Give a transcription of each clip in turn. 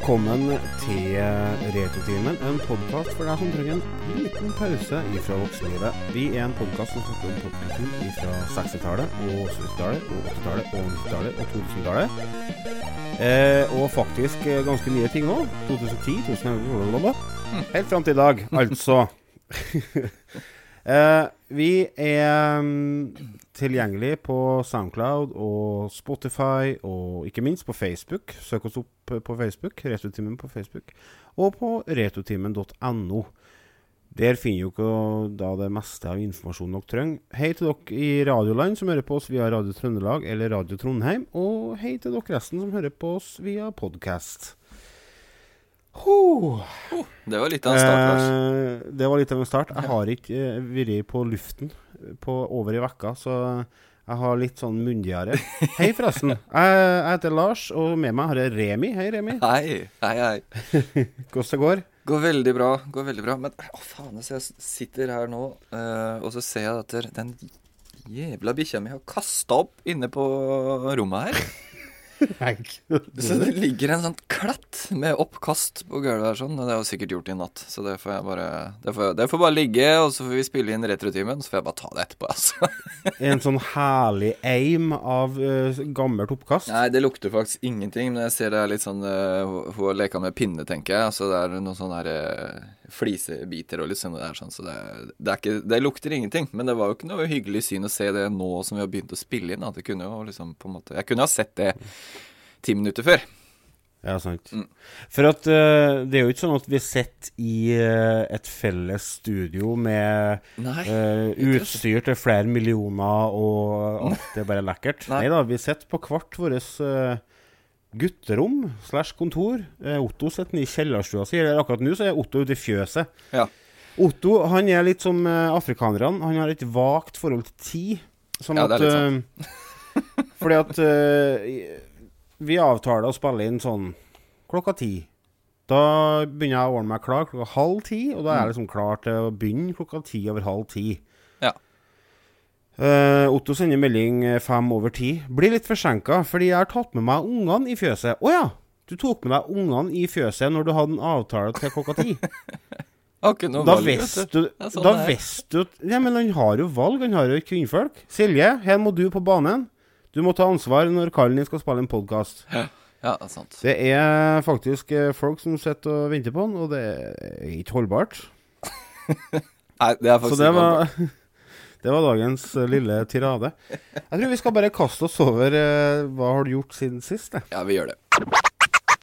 Velkommen til Retrotimen, en podkast for deg som trenger en liten pause ifra voksenlivet. Vi er en podkast som snakker om popkultur fra 60-tallet og 70-tallet og 80-tallet og 90-tallet og 2000-tallet. Eh, og faktisk eh, ganske nye ting òg. 2010, 2011 Helt fram til i dag, altså. eh, vi er um, tilgjengelig på Soundcloud og Spotify, og ikke minst på Facebook. Søk oss opp på Facebook, Retrotimen på Facebook, og på retotimen.no. Der finner dere da det meste av informasjonen dere trenger. Hei til dere i Radioland som hører på oss via Radio Trøndelag eller Radio Trondheim, og hei til dere resten som hører på oss via podkast. Oh, det var litt av en start, Lars. Eh, det var litt av en start. Jeg har ikke eh, vært på luften på over i vekka, så jeg har litt sånn munndiaré. Hei, forresten. Jeg, jeg heter Lars, og med meg har jeg Remi. Hei, Remi. Hei, hei, hei. Hvordan det går? Går veldig bra. går veldig bra Men å faen, så jeg sitter her nå, uh, og så ser jeg at den jævla bikkja mi har kasta opp inne på rommet her. Så det ligger en sånn klatt med oppkast på gulvet her sånn, og det har jeg sikkert gjort i natt. Så det får jeg bare Det får, det får bare ligge, og så får vi spille inn retrotimen, så får jeg bare ta det etterpå, altså. en sånn herlig aim av uh, gammelt oppkast? Nei, det lukter faktisk ingenting, men jeg ser det er litt sånn uh, Hun har leka med pinne, tenker jeg. Altså det er noen sånne her uh, flisebiter og litt sånn der, sånn, så det, det, ikke, det, lukter ingenting. Men det var jo ikke noe hyggelig syn å se det nå som vi har begynt å spille inn. At det kunne jo liksom på en måte Jeg kunne ha sett det ti minutter før. Ja, sant. Mm. For at uh, det er jo ikke sånn at vi sitter i uh, et felles studio med uh, utstyr til flere millioner, og alt det er bare lekkert. Nei. Nei da, vi sitter på hvert vårt gutterom slash kontor. Otto sitter i kjellerstua si. Eller akkurat nå så er Otto ute i fjøset. Ja. Otto han er litt som afrikanerne. Han har et vagt forhold til tid. Sånn ja, det er litt sånn. fordi at vi avtaler å spille inn sånn klokka ti. Da begynner jeg å ordne meg klar klokka halv ti, og da er jeg mm. liksom klar til å begynne klokka ti over halv ti. Ja. Uh, Otto sender melding fem over ti. Blir litt forsinka fordi jeg har tatt med meg ungene i fjøset. Å oh, ja! Du tok med deg ungene i fjøset når du hadde en avtale til klokka ti. da visste du, sånn Da visste du Ja, men han har jo valg. Han har jo kvinnfolk. Silje, her må du på banen. Du må ta ansvar når kallen din skal spille en podkast. Ja. det er sant. Det er faktisk eh, folk som sitter og venter på han, og det er ikke holdbart. Nei, det er faktisk ikke var, det var dagens uh, lille tirade. Jeg tror vi skal bare kaste oss over uh, hva har du gjort siden sist. Ja, vi gjør det.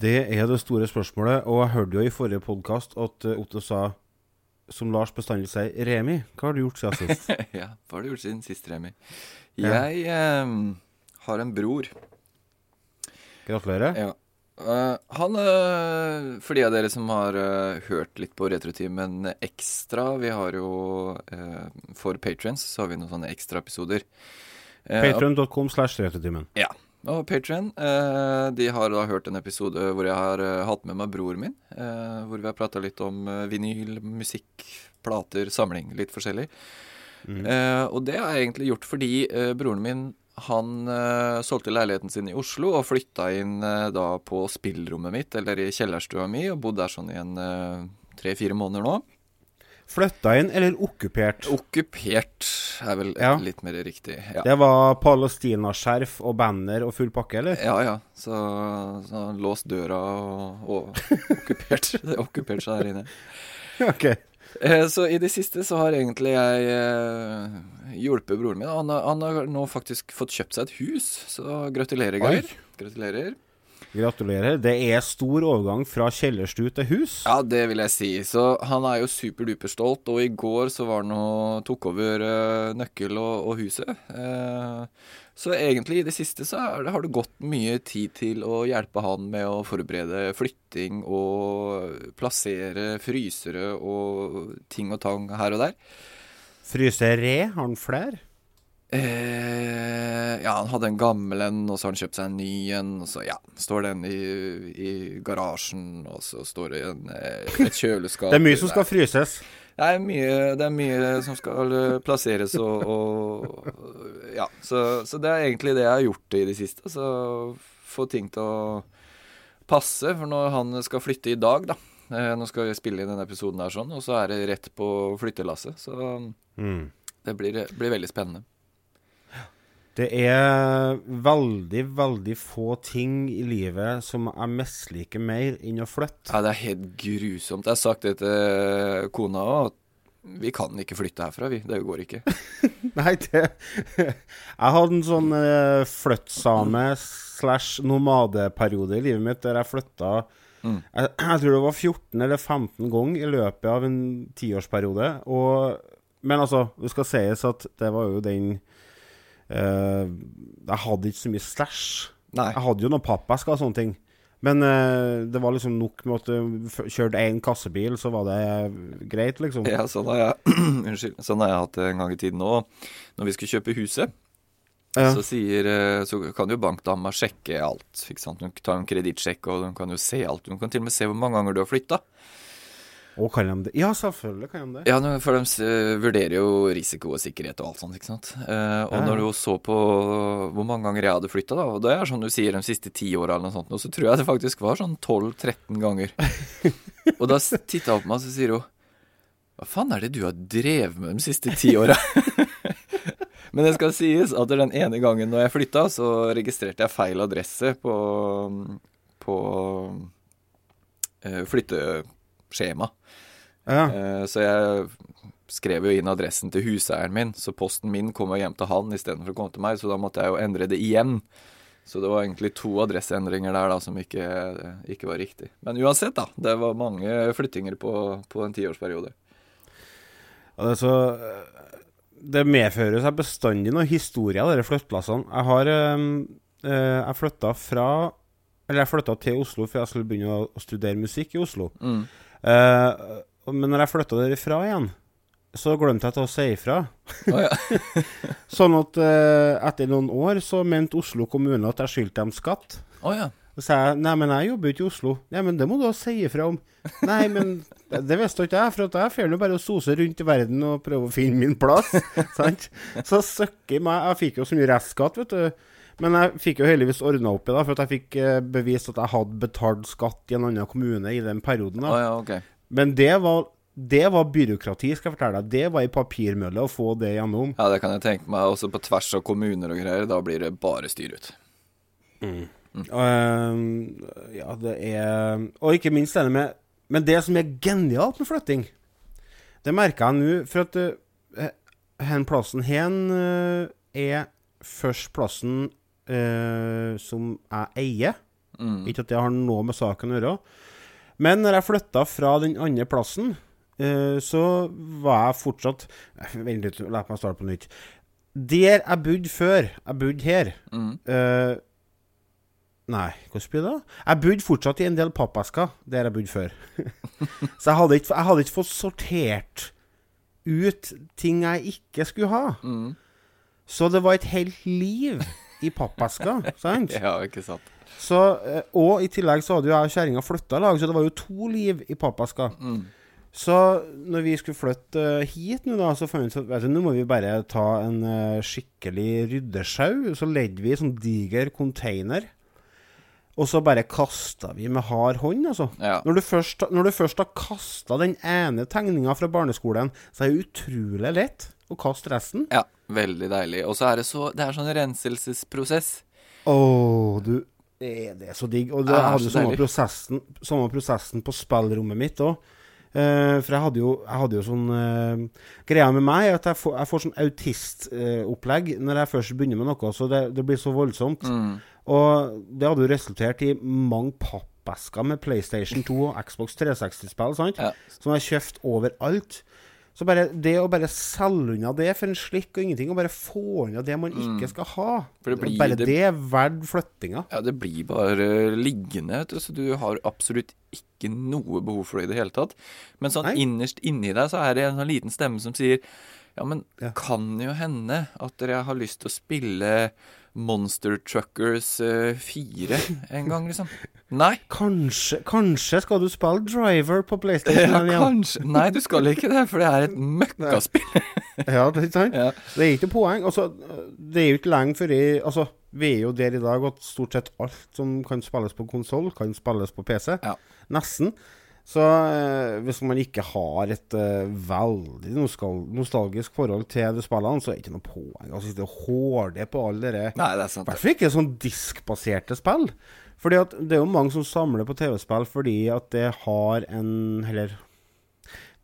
Det er det store spørsmålet. Og jeg hørte jo i forrige podkast at eh, Otto sa, som Lars bestandig sier, Remi, hva har du gjort siden sist? ja, hva har du gjort siden sist, Remi? Jeg eh, har en bror. Gratulerer. Ja. Uh, han, uh, for de av dere som har uh, hørt litt på Retrotimen ekstra Vi har jo For patrions så har vi noen sånne ekstraepisoder. Uh, Patron.com slash Retrotimen. Ja. Og Patrion, eh, de har da hørt en episode hvor jeg har eh, hatt med meg broren min. Eh, hvor vi har prata litt om vinyl, musikk, plater, samling. Litt forskjellig. Mm. Eh, og det har jeg egentlig gjort fordi broren min han solgte leiligheten sin i Oslo og flytta inn da på spillrommet mitt, eller i kjellerstua mi, og bodde der sånn i en tre-fire måneder nå. Flytta inn eller okkupert? Okkupert er vel ja. litt mer riktig. Ja. Det var palestinaskjerf og banner og full pakke, eller? Ja, ja. Så, så låst døra og, og okkupert. okkupert seg her inne. ok. Eh, så i det siste så har egentlig jeg eh, hjulpet broren min. Han har, han har nå faktisk fått kjøpt seg et hus, så gratulerer, Geir. Gratulerer. Gratulerer. Det er stor overgang fra kjellerstue til hus. Ja, det vil jeg si. Så han er jo superduper stolt. Og i går så var han og tok over uh, nøkkel og, og huset. Uh, så egentlig i det siste så det, har det gått mye tid til å hjelpe han med å forberede flytting og plassere frysere og ting og tang her og der. Frysere? Har han flere? Eh, ja, han hadde en gammel en, og så har han kjøpt seg en ny en. Og så ja, står den i, i garasjen, og så står det en, eh, et kjøleskap Det er mye som skal fryses. Det er mye, det er mye som skal eh, plasseres og, og Ja. Så, så, det er egentlig det jeg har gjort i det siste. Så få ting til å passe. For når han skal flytte i dag, da eh, Nå skal vi spille inn denne episoden her sånn, og så er det rett på flyttelasset. Så Mm. det blir, blir veldig spennende. Det er veldig, veldig få ting i livet som jeg misliker mer enn å flytte. Ja, det er helt grusomt. Jeg har sagt det til kona òg, at vi kan ikke flytte herfra, vi. Det går ikke. Nei, det Jeg hadde en sånn uh, flyttsame slash nomadeperiode i livet mitt der jeg flytta Mm. jeg, jeg tror det var 14 eller 15 ganger i løpet av en tiårsperiode. Og, men altså, det skal sies at det var jo den eh, Jeg hadde ikke så mye stæsj. Jeg hadde jo noen pappesker og sånne ting. Men uh, det var liksom nok med at du kjørte én kassebil, så var det greit, liksom. Ja, sånn har jeg Unnskyld. Sånn har jeg hatt det en gang i tiden òg. Når vi skulle kjøpe huset, Ja. så, sier, eh, så kan jo bankdama sjekke alt. Ikke sant? Hun tar en kredittsjekk, og hun kan jo se alt. Hun kan til og med se hvor mange ganger du har flytta. Og kan de det? Ja, selvfølgelig kan de det. Ja, for de vurderer jo risiko og sikkerhet og alt sånt, ikke sant. Eh, og når du så på hvor mange ganger jeg hadde flytta, da, og det er sånn du sier de siste ti åra eller noe sånt, og så tror jeg det faktisk var sånn 12-13 ganger. og da titta hun på meg, og så sier hun Hva faen er det du har drevet med de siste ti åra? Men det skal sies at den ene gangen når jeg flytta, så registrerte jeg feil adresse på, på eh, flytteskjema. Ja. Uh, Så jeg skrev jo inn adressen til huseieren min, så posten min kom jo hjem til han istedenfor å komme til meg, så da måtte jeg jo endre det igjen. Så det var egentlig to adresseendringer der da som ikke, ikke var riktig. Men uansett, da. Det var mange flyttinger på, på en tiårsperiode. Ja, det, medfører seg bestandig noen historier, disse flytteplassene. Jeg har eh, Jeg flytta fra Eller jeg flytta til Oslo for jeg skulle begynne å, studere musikk i Oslo. Mm. Uh, men når jeg flytta derifra igjen, så glemte jeg til å si ifra. Oh, ja. Sånn at eh, etter noen år så mente Oslo kommune at jeg skyldte dem skatt. Oh, ja. Så sa jeg nei, men jeg jobber ikke i Oslo. Nei, men det må du da si ifra om. Nei, men det, visste ikke jeg, for at jeg drar nå bare å sose rundt i verden og prøve å finne min plass. sant? Så søkker meg Jeg fikk jo så mye restskatt, vet du. Men jeg fikk jo heldigvis ordna opp i det, for at jeg fikk eh, bevist at jeg hadde betalt skatt i en annen kommune i den perioden. da. da. ja, ok. Men det var, det var byråkrati, skal jeg fortelle deg. Det var i papirmølle å få det gjennom. Ja, det kan jeg tenke meg. Også på tvers av kommuner og greier. Da blir det bare styr ut. Ehm, ja, det er Og ikke minst denne med Men det som er genialt med flytting, det merker jeg nå, for at uh, hen plassen hen uh, er først plassen uh, som jeg eier. Mm. Ikke at det har noe med saken å gjøre. Men når jeg flytta fra den andre plassen, eh, så var jeg fortsatt Vent litt, la meg starte på nytt. Der jeg bodde før, jeg bodde her Mm. uh, Nei, hvordan blir det? Jeg bodde fortsatt i en del pappesker der jeg bodde før. så jeg hadde, ikke, jeg hadde ikke fått sortert ut ting jeg ikke skulle ha. Mm. Så det var et helt liv i pappesker, sant? Ja, ikke sant. Så, eh, og i tillegg så hadde jo jeg og kjerringa flytta lag, så det var jo to liv i pappeska. Mm. Så når vi skulle flytte eh, hit nå, da, så fant vi ut at nå må vi bare ta en eh, skikkelig ryddesjau. Så ledde vi i sånn diger container. Og så bare kasta vi med hard hånd, altså. Ja. Når du først, når du først har kasta den ene tegninga fra barneskolen, så er det utrolig lett å kaste resten. ja. Veldig deilig. Og så er det så Det er sånn renselsesprosess. Å, du er det så digg. Og det, jeg hadde jo samme prosessen, samme prosessen på spillrommet mitt òg. for jeg hadde jo, jeg hadde jo sånn uh, Greia med meg er at jeg får, jeg får sånn autistopplegg når jeg først begynner med noe. Så det, det blir så voldsomt. Mm. Og det hadde jo resultert i mange pappesker med PlayStation 2 og Xbox 360-spill, sant? Ja. Som jeg kjøpte overalt. Så bare det å bare selge unna det for en slikk og ingenting, og bare få unna det man ikke skal ha Mm. Det blir- Bare det- det er verdt flyttinga. Ja, det blir bare liggende, vet du, så du har absolutt ikke noe behov for det i det hele tatt. Men sånn Nei. innerst inni deg så er det en sånn liten stemme som sier Ja, men Ja. kan jo hende at dere har lyst til å spille Monster Truckers eh, 4 en gang, liksom. Nei. Kanskje, kanskje skal du spille Driver på PlayStation Ja, kanskje. Nei, du skal ikke det, for det er et møkkaspill. Ja, det er sant? Ja. Det er ikke poeng. Altså, det er jo ikke lenge før jeg Altså, vi er jo der i dag at stort sett alt som kan spilles på konsoll, kan spilles på PC. Ja. Nesten. Så eh, hvis man ikke har et eh, veldig nostalgisk forhold til de spillene, så er det ikke noe poeng å sitte og håle på alle dere er I hvert fall ikke sånn diskbaserte spill. Fordi at det er jo mange som samler på TV-spill fordi at det har en Eller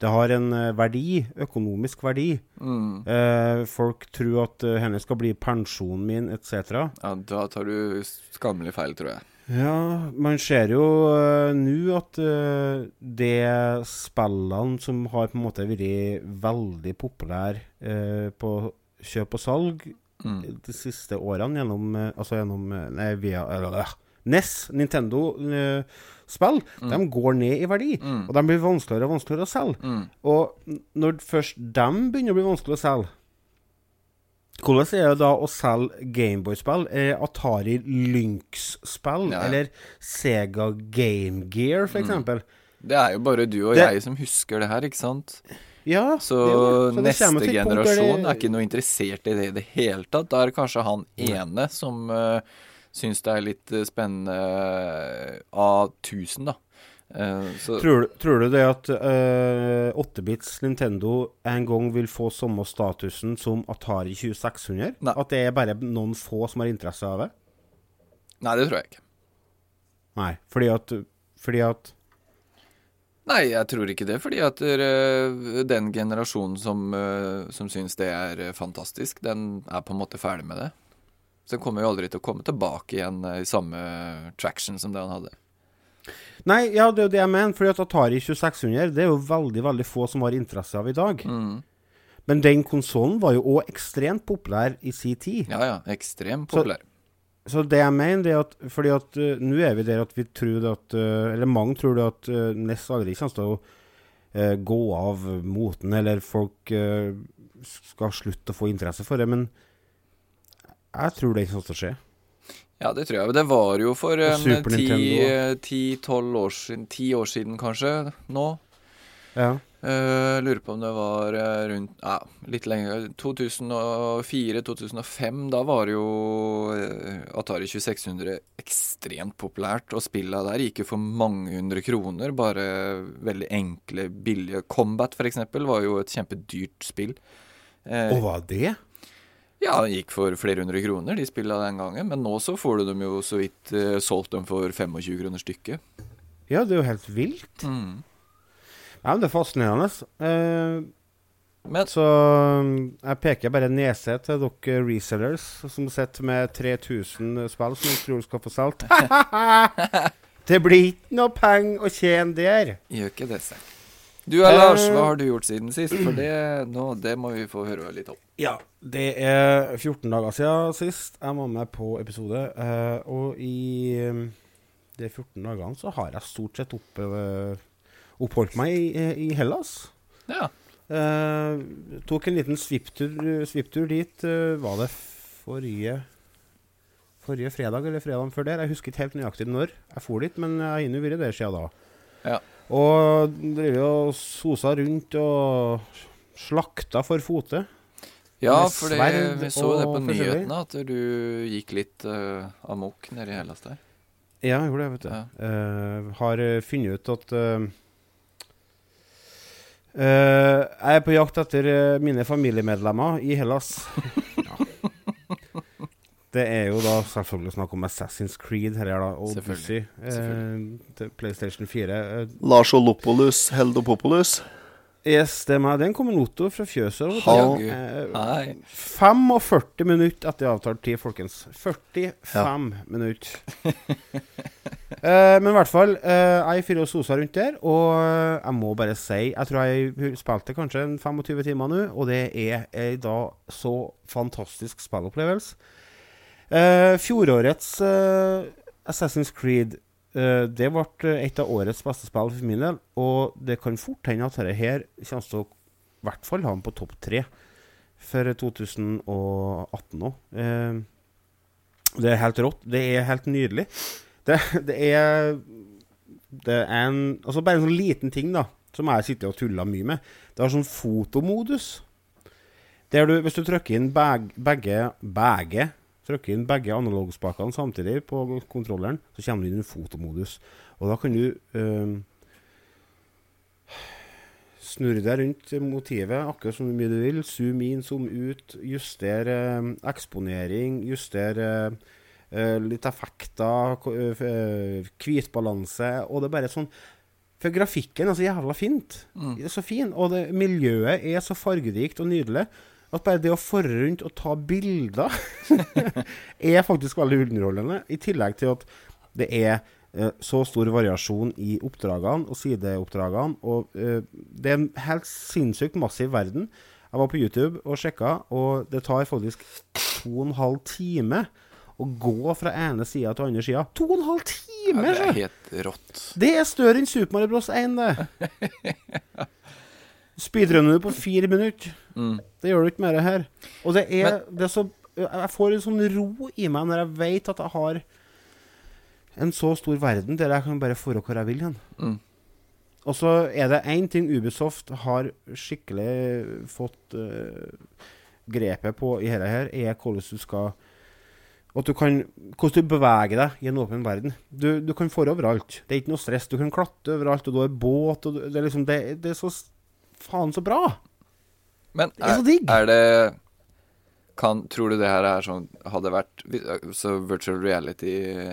det har en eh, verdi, økonomisk verdi. Mm. Eh, folk tror at uh, henne skal bli pensjonen min, etc. Ja, da tar du skammelig feil, tror jeg. Ja, man ser jo uh, nå at uh, det spillene som har på en måte vært veldig populære uh, på kjøp og salg Mm. de siste årene gjennom eh, Altså gjennom eh, Nei, via eller, NES, Nintendo-spill, de går ned i verdi. Mm. Og de blir vanskeligere og vanskeligere å selge. Mm. Og når først de begynner å bli vanskelig å selge Hvordan er det da å selge Gameboy-spill? Eh, Atari Lynx-spill? Ja, ja. Eller Sega Game Gear, Mm. for eksempel? Det er jo bare du og Det- jeg som husker det her, ikke sant? Ja, Så. Så neste generasjon er ikke noe interessert i det i det hele tatt. Da er det kanskje han ene som uh, syns det er litt eh, spennende uh, av 1000, da. Eh, så Tror, du- tror du det at uh, 8-bits Nintendo en gang vil få samme statusen som Atari 2600? Nei. At det er bare noen få som har interesse av det? Nei, det tror jeg ikke. Nei, fordi at, fordi at Nei, jeg tror ikke det, fordi at uh, den generasjonen som, uh, som syns det er eh, fantastisk, den er på en måte ferdig med det. Så den kommer jo aldri til å komme tilbake igjen eh, i samme traction som det han hadde. Nei, ja, det er jo det jeg mener. Fordi at Atari 2600 Det er jo veldig veldig få som har interesse av i dag. Mm. Men den konsollen var jo òg ekstremt populær i sin tid. Ja ja, ekstremt populær. Så det jeg mener, det er at Fordi at uh, nå er vi der at vi tror det at uh, Eller mange tror det at uh, NES aldri kommer til å uh, gå av moten, eller folk skal slutte å få interesse for det. Men jeg tror det kommer til å skje. Ja, det tror jeg. Det var jo for ti-tolv år siden, ti år siden kanskje, nå. Ja. Uh, lurer på om det var eh, rundt ja, litt lenger 2004-2005. Da var jo eh, Atari 2600 ekstremt populært, og spilla der gikk jo for mange hundre kroner. Bare veldig enkle, billige Combat, eksempel, var jo et kjempedyrt spill. Uh, Og hva er det? Ja, det gikk for flere hundre kroner, de spilla den gangen. Men nå så får du dem jo så vidt eh, solgt dem for 25 kroner stykket. Ja, det er jo helt vilt. Mm. Ja, men Det er fascinerende. Eh, Men så um, jeg peker bare nese til dere resellers som sitter med 3000 spill som tror skal få solgt. det blir ikke noe penger å tjene der. gjør ikke det, Stein. Du er Lars, hva har du gjort siden sist? For det, nå, det må vi få høre litt om. Ja, det er 14 dager siden sist jeg var med på episode. eh, og i de 14 dagene så har jeg stort sett opp, eh, oppholdt meg i, i Hellas. Ja. Eh, tok en liten svipptur, svipptur dit. eh, var det forrige Forrige fredag eller fredagen før der? Jeg husker ikke helt nøyaktig når jeg for dit, men jeg har vært der siden da. Ja. Og driver og sosa rundt og slakta for fote. Ja, for vi så det på nyhetene, at du gikk litt uh, amok nede i Hellas der. Ja, jeg gjorde det, vet du. Ja. Uh, har eh, funnet ut at uh, Jeg er på jakt etter mine familiemedlemmer i Hellas. ja. Det er jo da selvfølgelig snakk om Assassin's Creed her, da. Odyssey. Selvfølgelig. Eh, til PlayStation 4. Eh, Lars Olopoulos Heldopopolus. yes, det er meg. Det er en kommunoto fra fjøset. Eh, Hei. 45 minutter etter avtalt tid, folkens. 45 minutter. Eh, men i hvert fall, eh, jeg fyrer og soser rundt der, og eh, jeg må bare si Jeg tror jeg spilte kanskje 25 timer nå, og det er ei da så fantastisk spillopplevelse. Eh, fjorårets uh, Assassin's Creed uh, Det ble et av årets beste spill for min del, og det kan fort hende at dette her kommer til å i hvert fall ha den på topp tre for 2018 òg. Det er helt rått. Det er helt nydelig. Det, det er Det er en Altså bare en sånn liten ting, da, som jeg sitter og tuller mye med. Det har sånn fotomodus. Du, hvis du trykker inn beg, begge Begge Trykker inn begge analogspakene samtidig på kontrolleren, så kommer du inn i fotomodus. Og da kan du eh, snurre deg rundt motivet akkurat så mye du vil. Zoom inn, zoom ut. Justere eh, eksponering. Justere eh, litt effekter. ko- eh, Hvitbalanse. Og det er bare sånn For grafikken er så jævla fint. Det er så fin. Og det, miljøet er så fargerikt og nydelig. At bare det å forre rundt og ta bilder er faktisk veldig underholdende. I tillegg til at det er eh, så stor variasjon i oppdragene og sideoppdragene. Og eh, det er en helt sinnssykt massiv verden. Jeg var på YouTube og sjekka, og det tar faktisk to og en halv time å gå fra ene sida til andre sida. To og en halv Ja, time! det er helt rått. Det er større enn Super Mario Bros. 1, det. Speedrunner du på fire minutter. Mm. Det gjør du ikke mer her. Og det er, det er så Jeg får en sånn ro i meg når jeg vet at jeg har en så stor verden der jeg kan bare dra hvor jeg vil hen. Mm. Og så er det én ting Ubisoft har skikkelig fått uh, grepet på i dette her, er hvordan du skal at du kan, Hvordan du beveger deg i en åpen verden. Du, du kan få overalt. Det er ikke noe stress. Du kan klatre overalt, og du har båt og du, Det er liksom Det, det er så faen så bra. Men Det er er, så digg. er det kan, Tror du det her er sånn Hadde vært Så virtual reality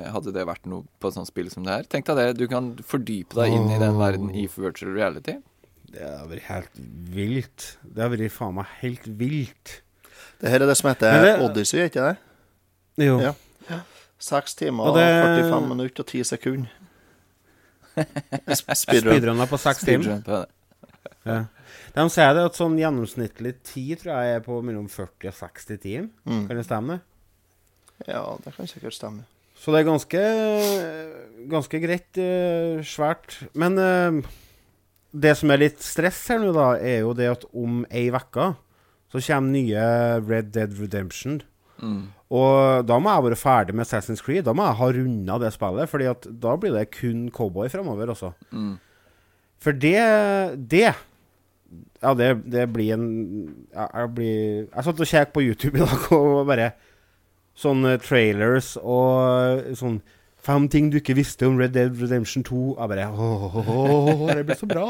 Hadde det vært noe på et sånt spill som det her? Tenk deg det. Du kan fordype deg inn i den verden i virtual reality. Det har vært helt vilt. Det har vært faen meg helt vilt. Det her er det som heter det- Odyssey, er ikke det? Jo. Ja. Seks timer, Og det- 45 minutter og 10 sekunder. Sp- Speedrun. Speedrunner på seks timer. Ja. De sier det at sånn gjennomsnittlig tid tror jeg er på mellom 40 og 60 timer. Mm. Kan det stemme? Ja, det kan sikkert stemme. Så det er ganske, ganske greit eh, svært. Men eh, det som er litt stress her nå, da, er jo det at om ei uke så kommer nye Red Dead Redemption. Mm. Og da må jeg være ferdig med Assassin's Creed. Da må jeg ha runda det spillet, Fordi at da blir det kun cowboy framover, også. Mm. For det Det Ja, det, det blir en jeg, blir Jeg satt og kjekk på YouTube i dag og bare Sånne trailers og sånn Fem ting du ikke visste om Red Dead Redemption 2. Jeg bare åh, åh, åh, det blir så bra.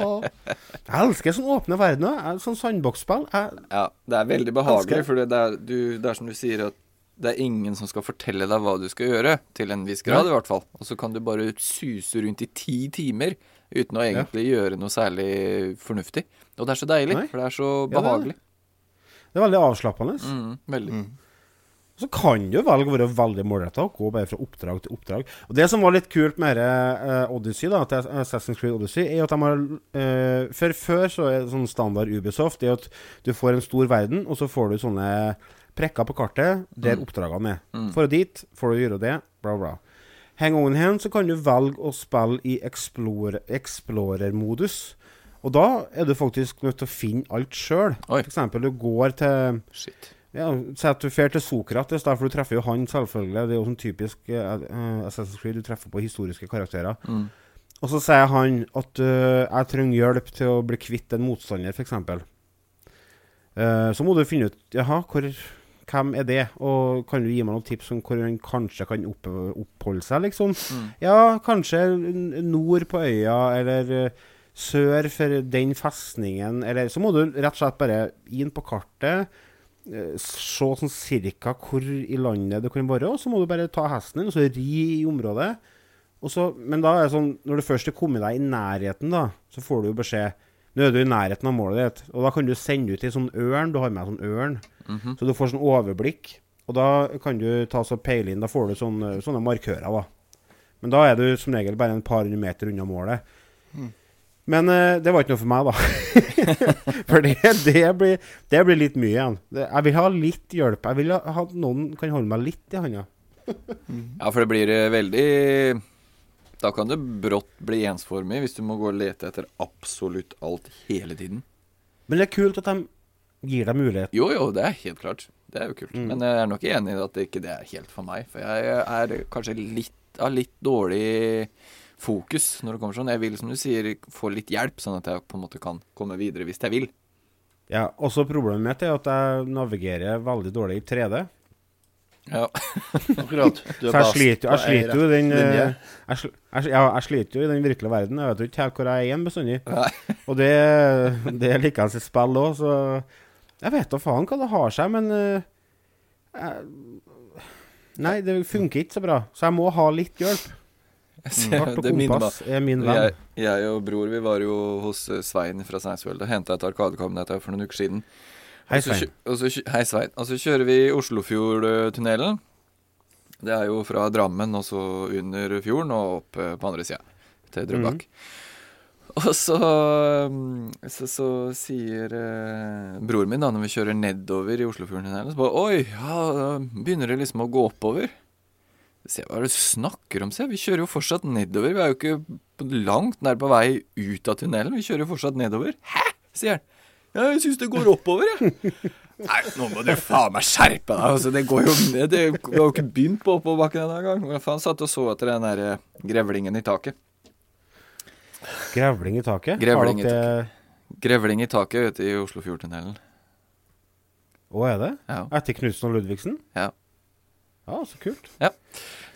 Jeg elsker sånn åpne verdener. Sånn sandbox-spill. Ja, det er veldig behagelig, for det er, du, det er som du sier, at det er ingen som skal fortelle deg hva du skal gjøre, til en viss grad i hvert fall. Og så kan du bare suse rundt i ti timer uten å egentlig gjøre noe særlig fornuftig. Og det er så deilig, Nei. for det er så Ja, det er det. behagelig. Er veldig avslappende. Mm, veldig. Mm. Så kan du velge å være veldig målretta og gå bare fra oppdrag til oppdrag. Og Det som var litt kult med uh, Odyssey, da, til Assassin's Creed Odyssey, er at de har uh, For før så er det sånn standard Ubisoft det er at du får en stor verden, og så får du sånne prekker på kartet der Mm. oppdragene er. Mm. For dit får du gjøre det, bla, bla. Hang on hen så kan du velge å spille i Explorer- Explorer-modus. og da er du faktisk nødt til å finne alt sjøl. F.eks. du går til Shit. ja, Si at du drar til Sokrates, derfor for du treffer jo han, selvfølgelig. Det er jo sånn typisk uh, Assassin's Creed. Du treffer på historiske karakterer. Mm. Og så sier han at uh, jeg trenger hjelp til å bli kvitt en motstander, f.eks. Uh, så må du finne ut Jaha, hvor, hvem er det? Og kan du gi meg noen tips om hvor han kanskje kan opp, oppholde seg, liksom? Mm. Ja, kanskje nord på øya, eller eh, sør for den festningen, eller Så må du rett og slett bare inn på kartet, eh, se sånn cirka hvor i landet det kan være, og så må du bare ta hesten din og så ri i området. Og så, men da er det sånn, når du først er kommet deg i nærheten, da, så får du jo beskjed Nå er du i nærheten av målet ditt, og da kan du sende ut ei sånn ørn. Du har med deg sånn ørn. Mhm. Så du får sånn overblikk. Og da kan du ta så peile inn Da får du sånne, sånne markører, da. Men da er du som regel bare en par hundre meter unna målet. Men uh, det var ikke noe for meg, da. for det, det, blir, det blir litt mye igjen. Det, jeg vil ha litt hjelp. Jeg vil ha, at noen kan holde meg litt i handa. Ja, for det blir eh, veldig Da kan det brått bli ensformig hvis du må gå og lete etter absolutt alt hele tiden. Men det er kult at de gir deg mulighet. Jo, jo, det er helt klart. Det er jo kult. Mm. Men jeg er nok enig i at det ikke det er helt for meg. For jeg er kanskje litt av litt dårlig fokus når det kommer sånn. Jeg vil, som du sier, få litt hjelp, sånn at jeg på en måte kan komme videre hvis jeg vil. Ja, Også problemet mitt er at jeg navigerer veldig dårlig i 3D. Ja. Akkurat. Du Så jeg best sliter, jeg sliter jo i den rett linje. eh, jeg, jeg, jeg sliter jo i den virkelige verden. Jeg vet jo ikke helt hvor jeg er igjen bestandig. Og det, det er likeens i spill òg, så Jeg vet da faen hva det har seg, men eh, jeg, Nei, det funker ikke så bra. Så jeg må ha litt hjelp. Kart og kompass er min venn. jeg, jeg og bror vi var jo hos eh, Svein fra Steinsvoll og henta et arkadekabinett her for noen uker siden. Hei, Svein. og så Hei, Svein. Og så kjører vi Oslofjordtunnelen. Det er jo fra Drammen og så under fjorden og opp eh, på andre sida, til Drøbak. Og så, mm, så, så sier eh, broren min, da, når vi kjører nedover i Oslofjorden her, så bare Oi, ja, da begynner det liksom å gå oppover. Se hva er det du snakker om, se? Vi kjører jo fortsatt nedover. Vi er jo ikke langt nær på vei ut av tunnelen. Vi kjører jo fortsatt nedover. Hæ? sier han. Ja, jeg syns det går oppover, jeg. Nei, nå må du faen meg skjerpe deg. Altså, det går jo ned. Det, har jo ikke begynt på oppoverbakken gang. Hva faen satt og så etter den der eh, grevlingen i taket. Grevling i taket. Grevling i taket. Grevling i taket du, i Oslofjordtunnelen. Å, er det? Ja. Etter Knutsen og Ludvigsen? Ja. Ja, så kult. Ja.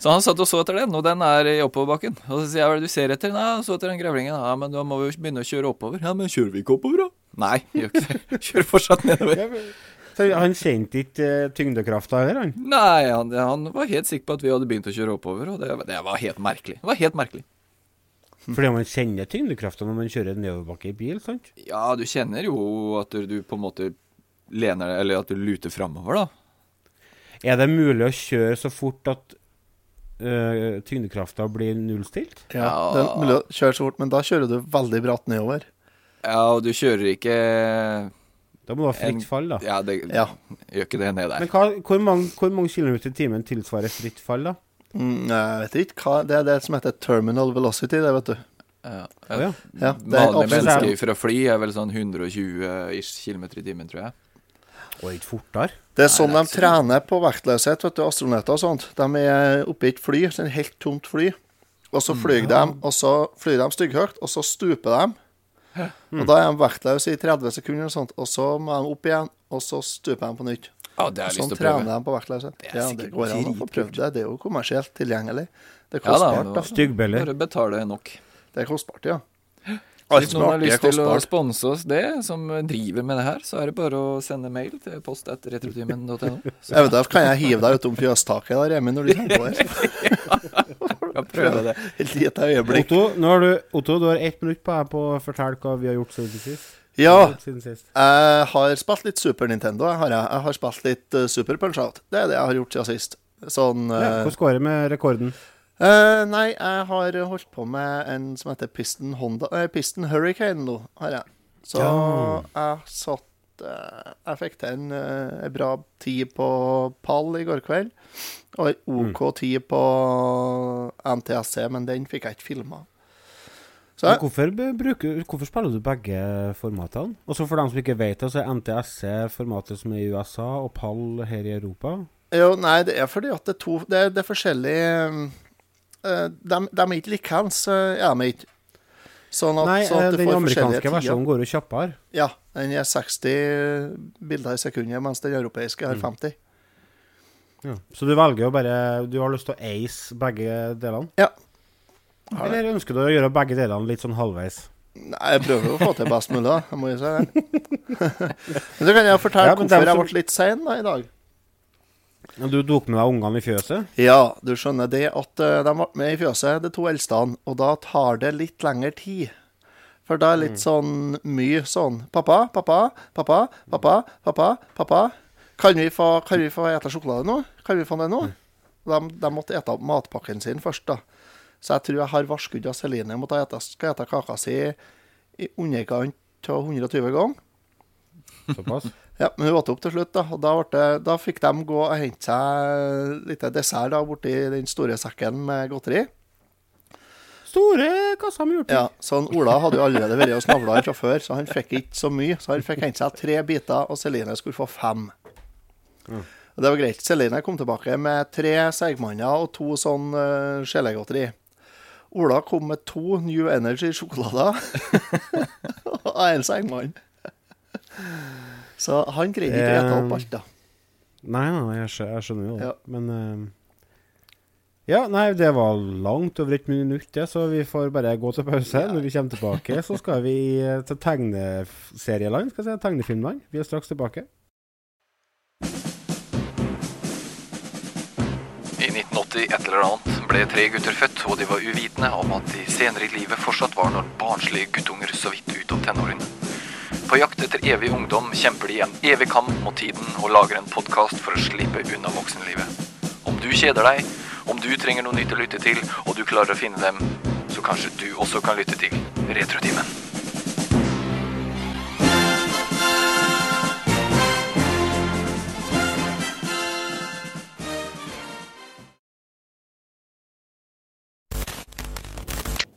Så han satt og så etter den, og den er i oppoverbakken. Og så sier jeg hva er det du ser etter? Nei, så etter den grevlingen. Ja, men da må vi jo begynne å kjøre oppover. Ja, men kjører vi ikke oppover, da? Nei, gjør ikke det. Kjører fortsatt nedover. Så han kjente ikke uh, tyngdekrafta heller, han? Nei, han, han var helt sikker på at vi hadde begynt å kjøre oppover, og det, det var helt merkelig. Det var helt merkelig. Fordi man kjenner tyngdekrafta når man kjører nedoverbakke i bil, sant? Ja, du kjenner jo at du på en måte lener deg, eller at du luter framover, da. Er det mulig å kjøre så fort at uh, tyngdekrafta blir nullstilt? Ja, det er mulig å kjøre så fort, men da kjører du veldig bratt nedover. Ja, og du kjører ikke Da må du ha fritt fall, da. Ja, det Ja. gjør ikke det ned der. Men hva, hvor, mange, hvor mange kilometer i timen tilsvarer fritt fall, da? Mm, jeg vet ikke hva Det er det som heter terminal velocity, det, vet du. Ja. Å ja. Ja, fra fly er vel sånn 120 km i timen, tror jeg. Og ikke fortere? Det er sånn Nei, de det er trener på vektløshet, vet du, astronauter og sånt. De er oppe i et fly, så er helt tomt fly. Og så flyr de, og så flyr de stygghøyt, og så stuper de. Og da er de vektløse i 30 sekunder, og sånt, og så må de opp igjen, og så stuper de på nytt. Ja, det har jeg Sånn lyst til å trener prøve. de på vektløshet. Det er Ja, det sikkert går an å få prøvd det. Det er jo kommersielt tilgjengelig. Det er Ja da, kostbart, da. Styggbeller. Bare betale nok. Det er kostbart, ja. Hvis Alt noen har som er lyst til å kostbart. sponse oss det, som driver med det her, så er det bare å sende mail til post.retrotimen.no. Så Eventuelt kan jeg hive deg utom fjøstaket der, Emil, når du kommer på her. skal jeg prøve det. Et lite øyeblikk. Otto, nå har du, Otto, du har ett minutt på deg på å fortelle hva vi har gjort siden sist. Ja, jeg har spilt litt Super Nintendo. Jeg har, jeg har spilt litt eh, Super Punch-Out. Det er det jeg har gjort siden sist. Sånn Ja, eh, Hvordan går det med rekorden? Uh, Nei, jeg har holdt på med en som heter Piston Honda uh, Piston Hurricane nå, har jeg. Så Ja. jeg satt uh, Jeg fikk til en, en bra tid på pall i går kveld. Og en OK tid på NTSC, men den fikk jeg ikke filma. Men hvorfor, bruker, hvorfor spiller du begge formatene? Og så for dem som ikke vet det, så er NTSC formatet som er i USA, og PAL her i Europa. Jo, nei, det er fordi at det er to Det, det er forskjellige uh, de, de er ikke likeens, er de ikke. Sånn at, Nei, sånn at eh, den amerikanske versjonen går jo kjappere. Ja, den er 60 bilder i sekundet, mens den europeiske Mm. har 50. Ja. Så du velger jo bare Du har lyst til å ace begge delene? Ja. Eller ønsker du å gjøre begge delene litt sånn halvveis? Nei, jeg prøver å få til best mulig, da. Jeg må jo si det. men så kan jeg fortelle Ja, hvorfor som... jeg ble litt sein da, i dag. Du tok med deg ungene i fjøset? Ja, du skjønner det at eh, de ble med i fjøset, de to eldste, og da tar det litt lengre tid. For da er det litt sånn mye sånn Pappa, pappa, pappa, pappa, pappa, pappa. Kan vi få, kan vi få ete sjokolade nå? Kan vi få det nå? De, de måtte ete opp matpakken sin først, da. Så jeg tror jeg har varskudd av Celine om at jeg skal spise kaka si i underkant av 120 ganger. Såpass. Ja, men hun åt opp til slutt, da. Og da, ble det, da fikk de gå og hente seg litt dessert da, borti den store sekken med godteri. Store kasser med hjorting. Ja, så han Ola hadde jo allerede vært og snavla fra før, så han fikk ikke så mye. Så han fikk hente seg tre biter, og Celine skulle få fem. Og det var greit. Celine kom tilbake med tre seigmanner og to sånn uh, gelegodteri. Ola kom med to New Energy-sjokolader og en seigmann. Så han greide ikke å ete opp alt, da. Nei, nei, jeg skjønner, jeg skjønner jo det. Ja. Men uh, Ja, nei, det var langt over et minutt, det, så vi får bare gå til pause. Når vi kommer tilbake, så skal vi eh, til tegneserieland, skal jeg si. Tegnefilmland. Vi er straks tilbake. I et eller annet ble tre gutter født, og de var uvitende om at de senere i livet fortsatt var noen barnslige guttunger så vidt ut av tenårene. På jakt etter evig ungdom kjemper de en evig kamp mot tiden og lager en podkast for å slippe unna voksenlivet. Om du kjeder deg, om du trenger noe nytt å lytte til, og du klarer å finne dem, så kanskje du også kan lytte til Retrotimen.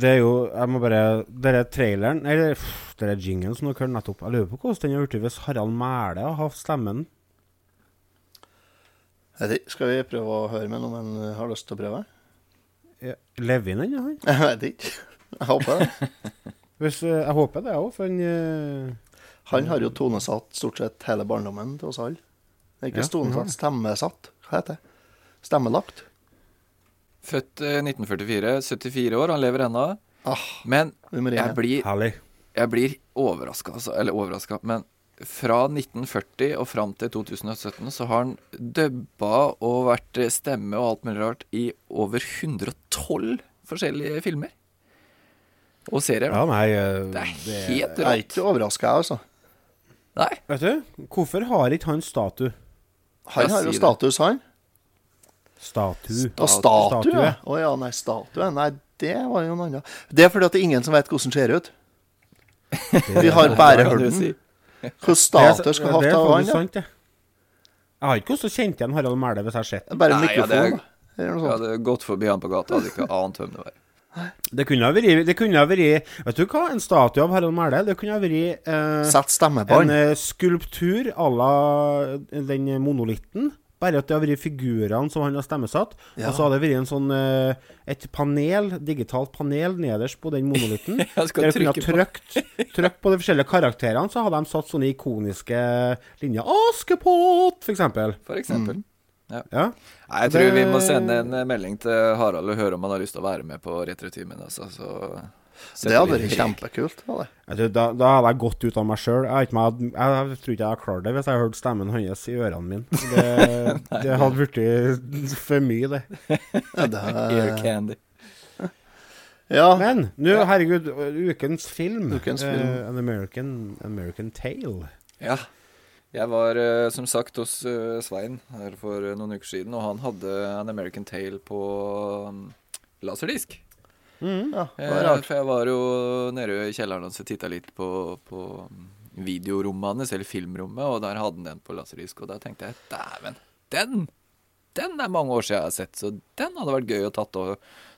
det er jo Jeg må bare Denne traileren Eller pff, er jinglen som dere hørte nettopp Jeg lurer på hvordan den har blitt hvis Harald Mæle har hatt stemmen. Jeg Skal vi prøve å høre med noen han har lyst til å prøve? Ja, Lever han ennå, han? Jeg vet ikke. Jeg håper det. Hvis, eh, jeg håper det òg, for han eh, Han har jo tonesatt stort sett hele barndommen til oss alle. Det er Ikke Ja, tonesatt, stemmesatt. Hva heter det? Stemmelagt. Født eh, 1944, 74 år, han lever ennå. Ah, Men jeg blir, jeg blir overraska, altså. Eller overraska, men fra 1940 og fram til 2017 så har han dubba og vært stemme og alt mulig rart i over 112 forskjellige filmer. Og serier. Ja, nei eh, Det er det- helt Jeg er ikke overraska, altså. Nei. Vet du, hvorfor har ikke han statue? Han har jo status, han. Statue. Og statue? Statue. Å ja, nei, statue. Nei, det var jo noe annet. Det er fordi at det er ingen som vet hvordan den ser ut. Vi har bare hørt den. Hvordan statuer skal ha det av vann? sant, det. Jeg har ikke hvordan kjent igjen Harald Mæhle hvis jeg har sett Det Bare Nei, ja, det er- mikrofon, Jeg hadde gått forbi han på gata, hadde ikke ant hvem det var. Det kunne ha vært, det kunne ha vært Vet du hva? En statue av Harald Mæhle. Det kunne ha vært eh, en eh, skulptur à la den monolitten. Bare at det har vært figurene som han har stemmesatt. Ja. Og så har det vært en sånn eh, et panel, digitalt panel nederst på den monolitten. Der du kunne ha trykke på. trykt, på de forskjellige karakterene, så hadde de satt sånne ikoniske linjer. Askepott, for eksempel. For eksempel. Ja. Nei, jeg tror vi må sende en melding til Harald og høre om han har lyst til å være med på Retretimen. Altså, så Det hadde vært kjempekult. hadde det. Da, da hadde jeg gått ut av meg sjøl. Jeg, vet jeg, jeg tror ikke jeg hadde klart det hvis jeg hadde hørt stemmen hans i ørene mine. Det, det hadde blitt for mye, det. Ear candy. ja. Men nå, herregud, ukens film. Ukens film. Uh, An American, American Tale. Ja. Jeg var eh, som sagt hos eh, Svein her for eh, noen uker siden, og han hadde An American Tale på um, laserdisk. Ja, det Eh, var rart. for jeg var jo nede i kjelleren hans og titta litt på, på videorommet hans, eller filmrommet, og der hadde han den på laserdisk. Og da tenkte jeg dæven, den! Den er mange år siden jeg har sett, så den hadde vært gøy å tatt, og,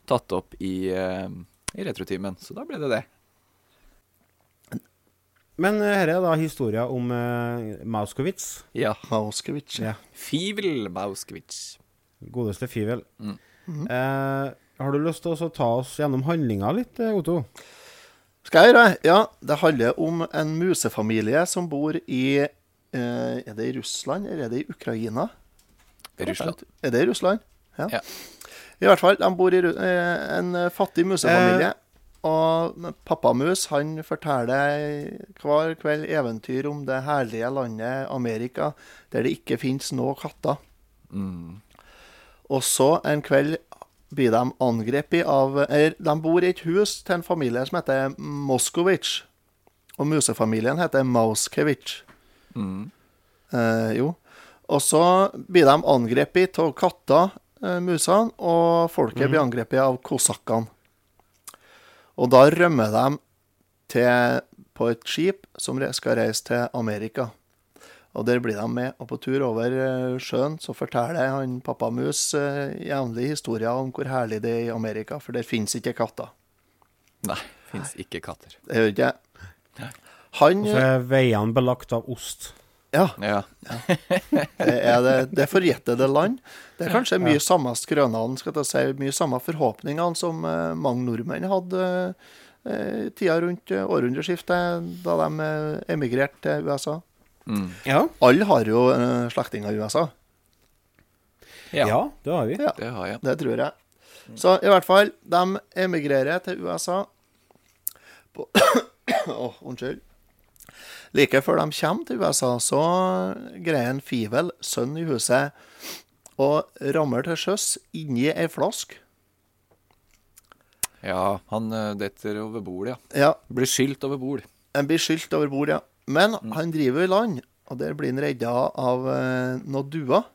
tatt opp i, eh, i retrotimen. Så da ble det det. Men dette her er da historia om uh, Mauskowitz. Ja. Mauskowitz. Ja. Fivel Mauskowitz. Godeste Fivel. Mm. Eh, har du lyst til å ta oss gjennom handlinga litt, eh, Otto? Skal jeg gjøre det? Ja, det handler om en musefamilie som bor i eh, Er det i Russland, eller er det i Ukraina? Russland. Er det i Russland? Ja. Ja. I hvert fall, de bor i eh, en eh, fattig musefamilie. Og pappa pappamus han forteller hver kveld eventyr om det herlige landet Amerika, der det ikke fins noen katter. Mm. Og så en kveld blir de angrepet av eller, De bor i et hus til en familie som heter Moskowitz. Og musefamilien heter Mauskevich. Mm. Eh, jo. Og så blir de angrepet av katter, eh, musene, og folket blir angrepet av kosakkene. Og da rømmer de til, på et skip som skal reise til Amerika. Og der blir de med. Og på tur over eh, sjøen så forteller han pappa mus eh, jevnlig historier om hvor herlig det er i Amerika, for der finnes ikke katter. Nei, fins ikke katter. Det gjør ikke det. Han Og så er veiene belagt av ost. Ja, Ja. det er det, det forjettede land. Det er kanskje mye samme skrønene, skal jeg si, mye samme forhåpningene som eh, mange nordmenn hadde eh, tida rundt århundreskiftet, da de emigrerte til USA. Mm. Ja. Alle har jo slektninger i USA. Ja, ja, det har vi. Ja. det har jeg. Det tror jeg. Så i hvert fall, de emigrerer til USA på Åh, unnskyld. Like før de kommer til USA, så greier en Fivel, sønn i huset, å ramle til sjøs inni ei flask. Ja, han eh, detter over bord, ja. Ja, Blir skylt over bord. en blir skylt over bord, ja. Men han driver i land, og der blir han redda av eh, noen duer.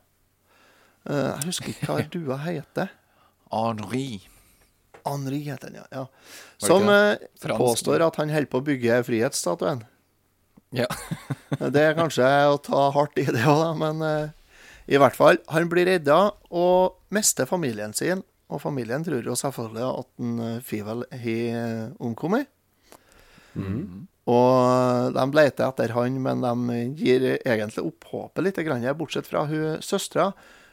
Eh, jeg husker ikke hva dua heter. Henri. Henri heter den, ja. ja. Som eh, påstår at han holder på å bygge frihetsstatuen. Ja. Det er kanskje å ta hardt i det òg, men eh, i hvert fall. Han blir redda og mister familien sin. Og familien tror jo selvfølgelig at en, eh, Fivel har omkommet. omkommet. Og de leter etter han, men de gir egentlig opp håpet litt, bortsett fra hun søstera.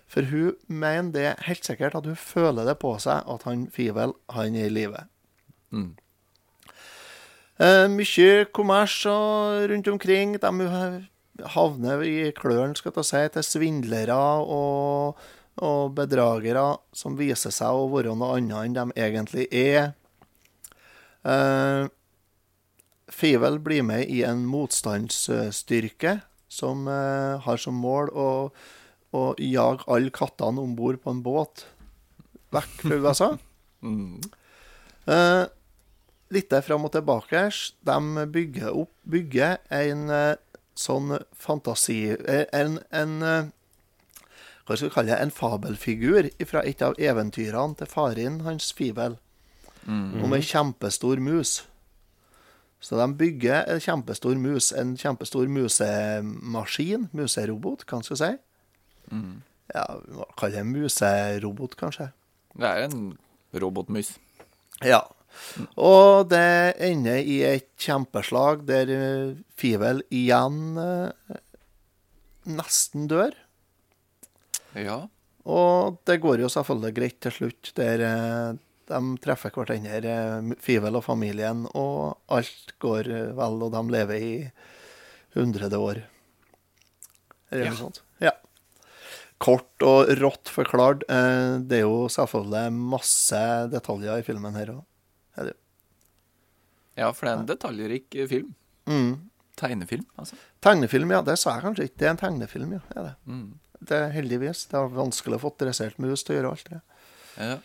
For hun mener det helt sikkert at hun føler det på seg at han Fivel han er i live. Mm. Eh, mye kommers og rundt omkring. De havner i klørne skal jeg si, til svindlere og, og bedragere som viser seg å være noe annet enn de egentlig er. Eh, Fivel blir med i en motstandsstyrke som eh, har som mål å, å jage alle kattene om bord på en båt vekk fra USA. Mm. Eh, litt fram og tilbake. De bygger opp bygger en eh, sånn fantasi eh, En, en Hva skal vi kalle det? En fabelfigur fra et av eventyrene til faren hans Fivel. Om ei kjempestor mus. Så de bygger en kjempestor mus, en kjempestor musemaskin, muserobot, hva skal vi si. Ja, hva må kalle det muserobot, kanskje. Det er en robotmus. Ja. Og det ender i et kjempeslag der eh, Fivel igjen eh, nesten dør. Ja. Og det går jo selvfølgelig greit til slutt, der eh, de treffer hverandre, eh, Fivel og familien, og alt går eh, vel, og de lever i hundrede år. Eller noe Ja. sånt. Ja. Kort og rått forklart. eh, Det er jo selvfølgelig masse detaljer i filmen her òg. ja, for det er en detaljrik film. Mm. Tegnefilm, altså. Tegnefilm, ja. Det sa jeg kanskje ikke. Det er en tegnefilm, ja. Er det. Mm. det er heldigvis. Det er vanskelig å få dressert mus til å gjøre alt det. Ja.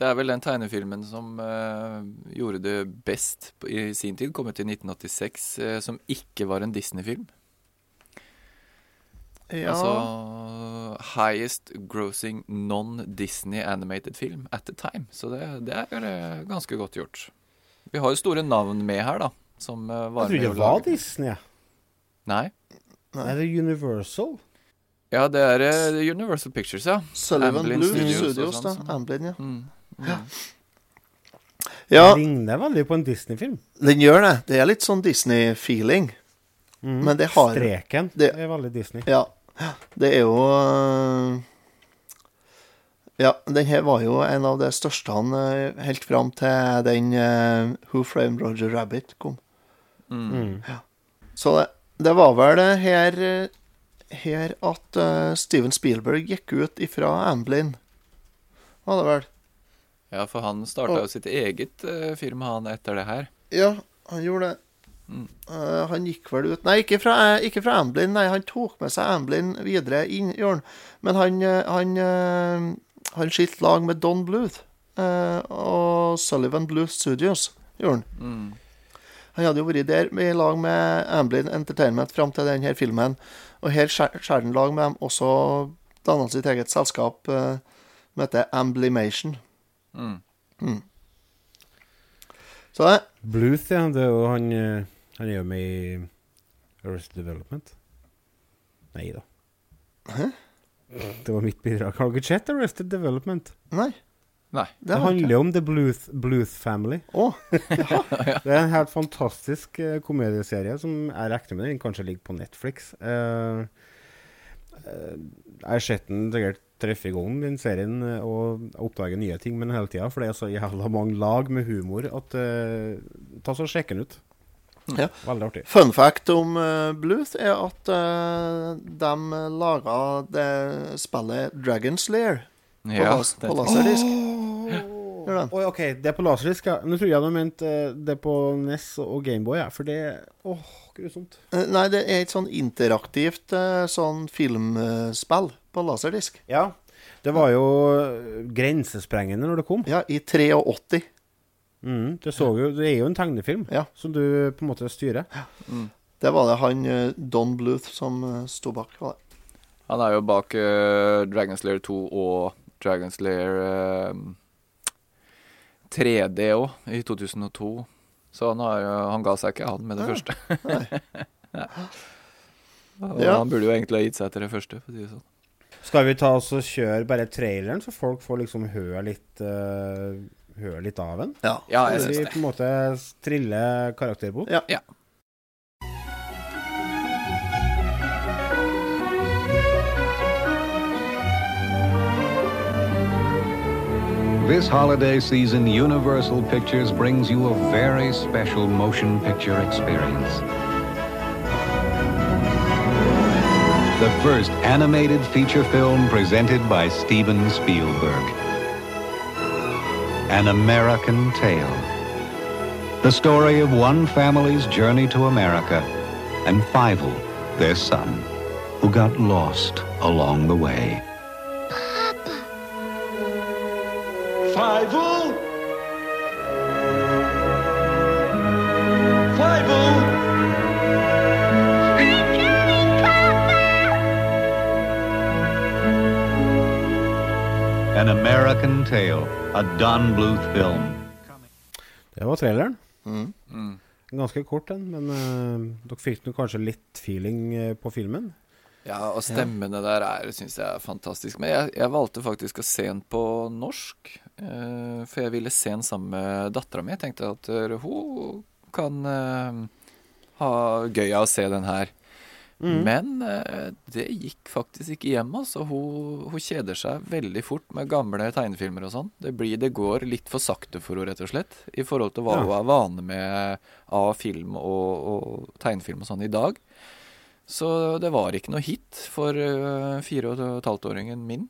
Det er vel den tegnefilmen som uh, gjorde det best i sin tid, kom ut i 1986, uh, som ikke var en Disney-film. Ja, Altså highest grossing non-Disney animated film at the time. Så det, det er eh, ganske godt gjort. Vi har jo store navn med her, da. Som var Jeg tror trodde det var Disney. Nei. Er det Universal? Ja, det er eh, Universal Pictures, ja. Sullivan Amblin Blue Studios Studios, da. sånn, sånn. Amblin, ja. Mm. Ja, Det ligner veldig på en Disney-film. den gjør det. Det er litt sånn Disney-feeling. Mm. Men det har Streken det- er veldig Disney. Ja. Det er jo øh, Ja, den her var jo en av de største han øh, helt fram til den uh, Who Framed Roger Rabbit kom. Mm. Så det, det var vel her her at uh, Steven Spielberg gikk ut ifra Amblin. Var det vel? Ja, for han starta jo sitt eget uh, firma, han, etter det her. Ja, han gjorde det. Eh, han gikk vel ut Nei, ikke fra, eh, ikke fra Amblin. Nei, han tok med seg Amblin videre inn, han. Men han, han, han skilte lag med Don Bluth og Sullivan Bluth Studios, gjorde han. Han hadde jo vært der med, i lag med Amblin Entertainment fram til denne filmen. Og her skjærer han lag med dem, og så danna sitt eget selskap eh, som heter Amblimation. Mm. Så det Bluth, ja. Det er jo han eh, Han er jo med i Arrested Development. Nei da. Det var mitt bidrag. Har dere sett Arrested Development? Nei. Nei. Det Det handler jo om The Bluth, Bluth Family. Å, Det er en helt fantastisk eh, komedieserie som jeg regner med den kanskje ligger på Netflix. Uh, uh, jeg har sett den sikkert treffe i gang, den serien, eh, og oppdager nye ting med den hele tida. For det er så jævla mange lag med humor at uh, Ta så Sjekk den ut. Ja. Veldig artig. Fun fact om uh, Bluth er at uh, de laga det spillet Dragon Slayer på, Ja, las på laserdisk. Gjør de. Oi, OK, det er på laserdisk, ja. Nå trodde jeg du mente eh, det på NES og Gameboy, ja. For det Åh, grusomt. Eh, Nei, det er et sånn interaktivt eh, sånn filmspill på laserdisk. Ja. Det var jo grensesprengende når det kom. Ja, i 83. Mm, det, så jo, det er jo en tegnefilm Ja. som du på en måte styrer. Det var det han Don Bluth som sto bak. Var det. Han er jo bak uh, Dragon Slayer 2 og Dragon's Lair 3D òg, i 2002. Så han, har, han ga seg ikke, han, med det Ja. første. ja. Og Ja. Han burde jo egentlig ha gitt seg etter det første, for å si det sånn. Skal vi ta oss og kjøre bare traileren, så folk får liksom høre litt uh, Høre litt av den? Ja. Ja, jeg Så vi på en måte triller karakterbok? Ja. Ja. This holiday season, Universal Pictures brings you a very special motion picture experience. The first animated feature film presented by Steven Spielberg. An American Tale. The story of one family's journey to America and Fievel, their son, who got lost along the way. Tale, a Don Bluth film. Det var traileren. Mm. Ganske kort, den, men uh, dere fikk nå kanskje litt feeling eh, på filmen? Ja, og stemmene der er, syns jeg er fantastisk. Men jeg, jeg valgte faktisk å se den på norsk. Uh, for jeg ville se den sammen med dattera mi. Jeg tenkte at hun kan uh, ha gøy av å se den her. Men eh, det gikk faktisk ikke hjem. Altså. Hun, hun kjeder seg veldig fort med gamle tegnefilmer og sånn. Det, det går litt for sakte for henne, rett og slett. I forhold til hva Ja. hun er vane med av film og, og tegnefilm og sånn i dag. Så det var ikke noe hit for uh, fire og et halvt-åringen min.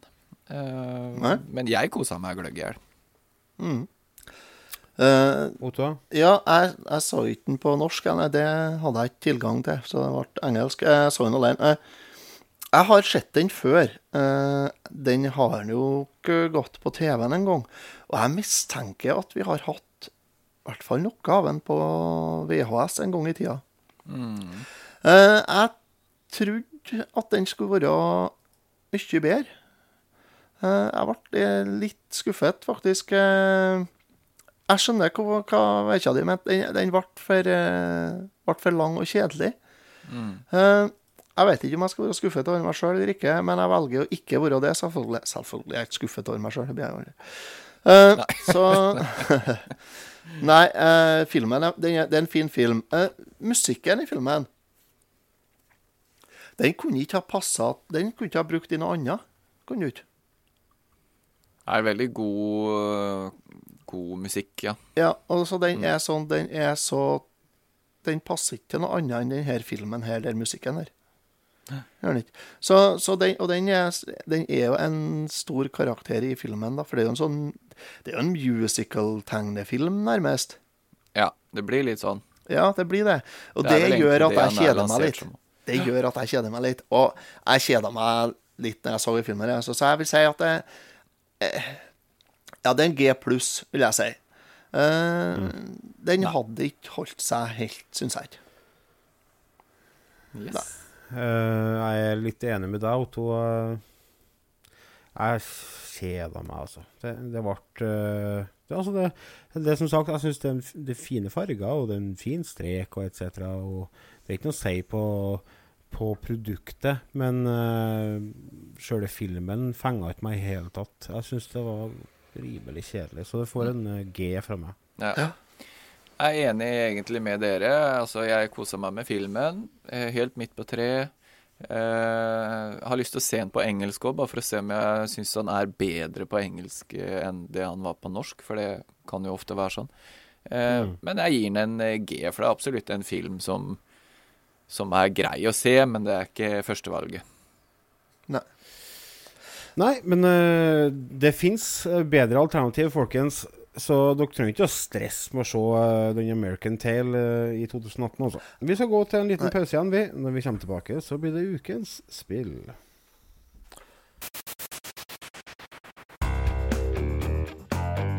Uh, men jeg kosa meg gløgg i hjel. Mm. Eh, Otto? ja, jeg, jeg så ikke den på norsk, det hadde jeg ikke tilgang til, så det ble engelsk. Jeg så den alene. Eh, jeg har sett den før. Eh, den har jo ikke gått på TV-en en gang. Og jeg mistenker at vi har hatt i hvert fall noe av den på VHS en gang i tida. Eh, jeg trodde at den skulle være mye bedre. Eh, jeg ble litt skuffet, faktisk. Eh, jeg skjønner hva, hva vekka di mente. Den, den ble, for, eh, ble for lang og kjedelig. Eh, jeg vet ikke om jeg skal være skuffet over meg sjøl eller ikke, men jeg velger å ikke være det. Selvfølgelig, selvfølgelig er jeg ikke skuffet over meg sjøl. Uh, så Nei, uh, filmen den det er en fin film. Uh, musikken i filmen Den kunne ikke ha passa Den kunne ikke ha brukt i noe annet. Kunne du ikke? Er veldig god, eh, god musikk, ja. Ja, og så den er sånn Den er så Den passer ikke til noe annet enn denne filmen her, der musikken her. Så, så den, og den er, den er jo en stor karakter i filmen, da. For det er jo en sånn Det er jo en musical-tegnefilm, nærmest. Ja, det blir litt sånn. Ja, det blir det. Og Det det, gjør at det jeg er kjeder meg litt. som. Det gjør at jeg kjeder meg litt. Og jeg kjeda meg litt når jeg så i filmen. Så, så jeg vil si at det eh, Ja, det er en G pluss, vil jeg si. Eh, Den hadde ikke holdt seg helt, syns jeg. Yes. Uh, jeg er litt enig med deg, Otto. Eh, jeg kjeda meg, altså. Det, det ble uh, det, altså det, det som sagt, jeg syns det, det er fine farger, og det er en fin strek og etc. Det er ikke noe å si på, på produktet, men uh, sjøle filmen fenga ikke meg i hele tatt. Jeg syns det var rimelig kjedelig, så det får en eh, G fra meg. Ja. Jeg er enig egentlig med dere. Altså, jeg kosa meg med filmen. eh, Helt midt på tre. Uh, har lyst til å se den på engelsk òg, bare for å se om jeg syns han er bedre på engelsk eh, enn det han var på norsk, for det kan jo ofte være sånn. Uh, Mm. Men jeg gir den en G, for det er absolutt en film som, som er grei å se, men det er ikke førstevalget. Nei. Men uh, det fins bedre alternativ, folkens. Så dere trenger ikke å stresse med å se uh, den American Tale uh, i 2018. altså. Vi skal gå til en liten Nei. pause igjen. vi. Når vi kommer tilbake, så blir det ukens spill.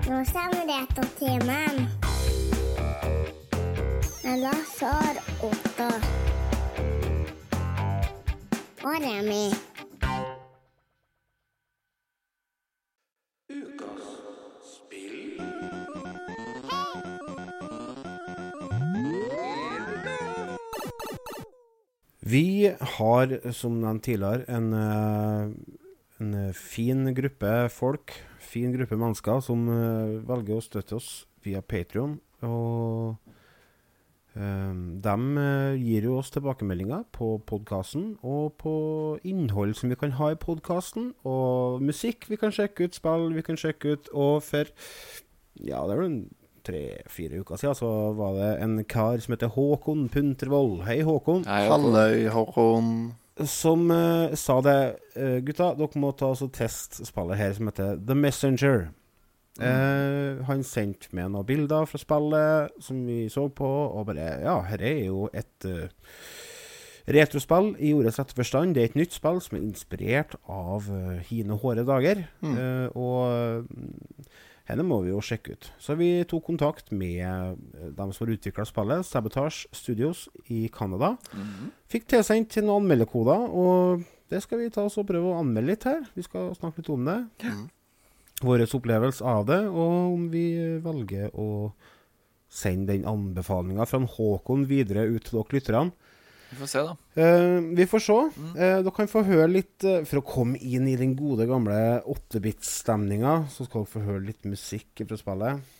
Nå kommer det etter timen. Med og Otto. Og Remi. Vi har, som nevnt tidligere, en, eh, en fin gruppe folk, fin gruppe mennesker, som eh, velger å støtte oss via Patrion. Og eh, de gir jo oss tilbakemeldinger på podkasten og på innhold som vi kan ha i podkasten. Og musikk vi kan sjekke ut, spill vi kan sjekke ut. Og for ja, det er vel tre-fire uker siden så var det en kar som heter Håkon Puntervold. Hei, Håkon Halløy, Håkon. som uh, sa det uh, Gutta, dere må ta og teste spillet her som heter The Messenger. Eh, han sendte med noen bilder fra spillet som vi så på, og bare Ja, her er jo et retrospill i ordets rette forstand. Det er et nytt spill som er inspirert av uh, hine hårde dager. Eh, og mm, henne må vi jo sjekke ut. Så vi tok kontakt med eh, dem som har utvikla spillet, Sabotage Studios i Canada. Fikk tilsendt noen anmeldekoder, og det skal vi ta oss og prøve å anmelde litt her. Vi skal snakke litt om det. Vår opplevelse av det, og om vi velger å sende den anbefalinga fra Håkon videre ut til dere lytterne. Vi får se, da. Uh, vi får se. Eh, dere kan få høre litt uh, For å komme inn i den gode, gamle 8-bit-stemninga, så skal dere få høre litt musikk fra spillet.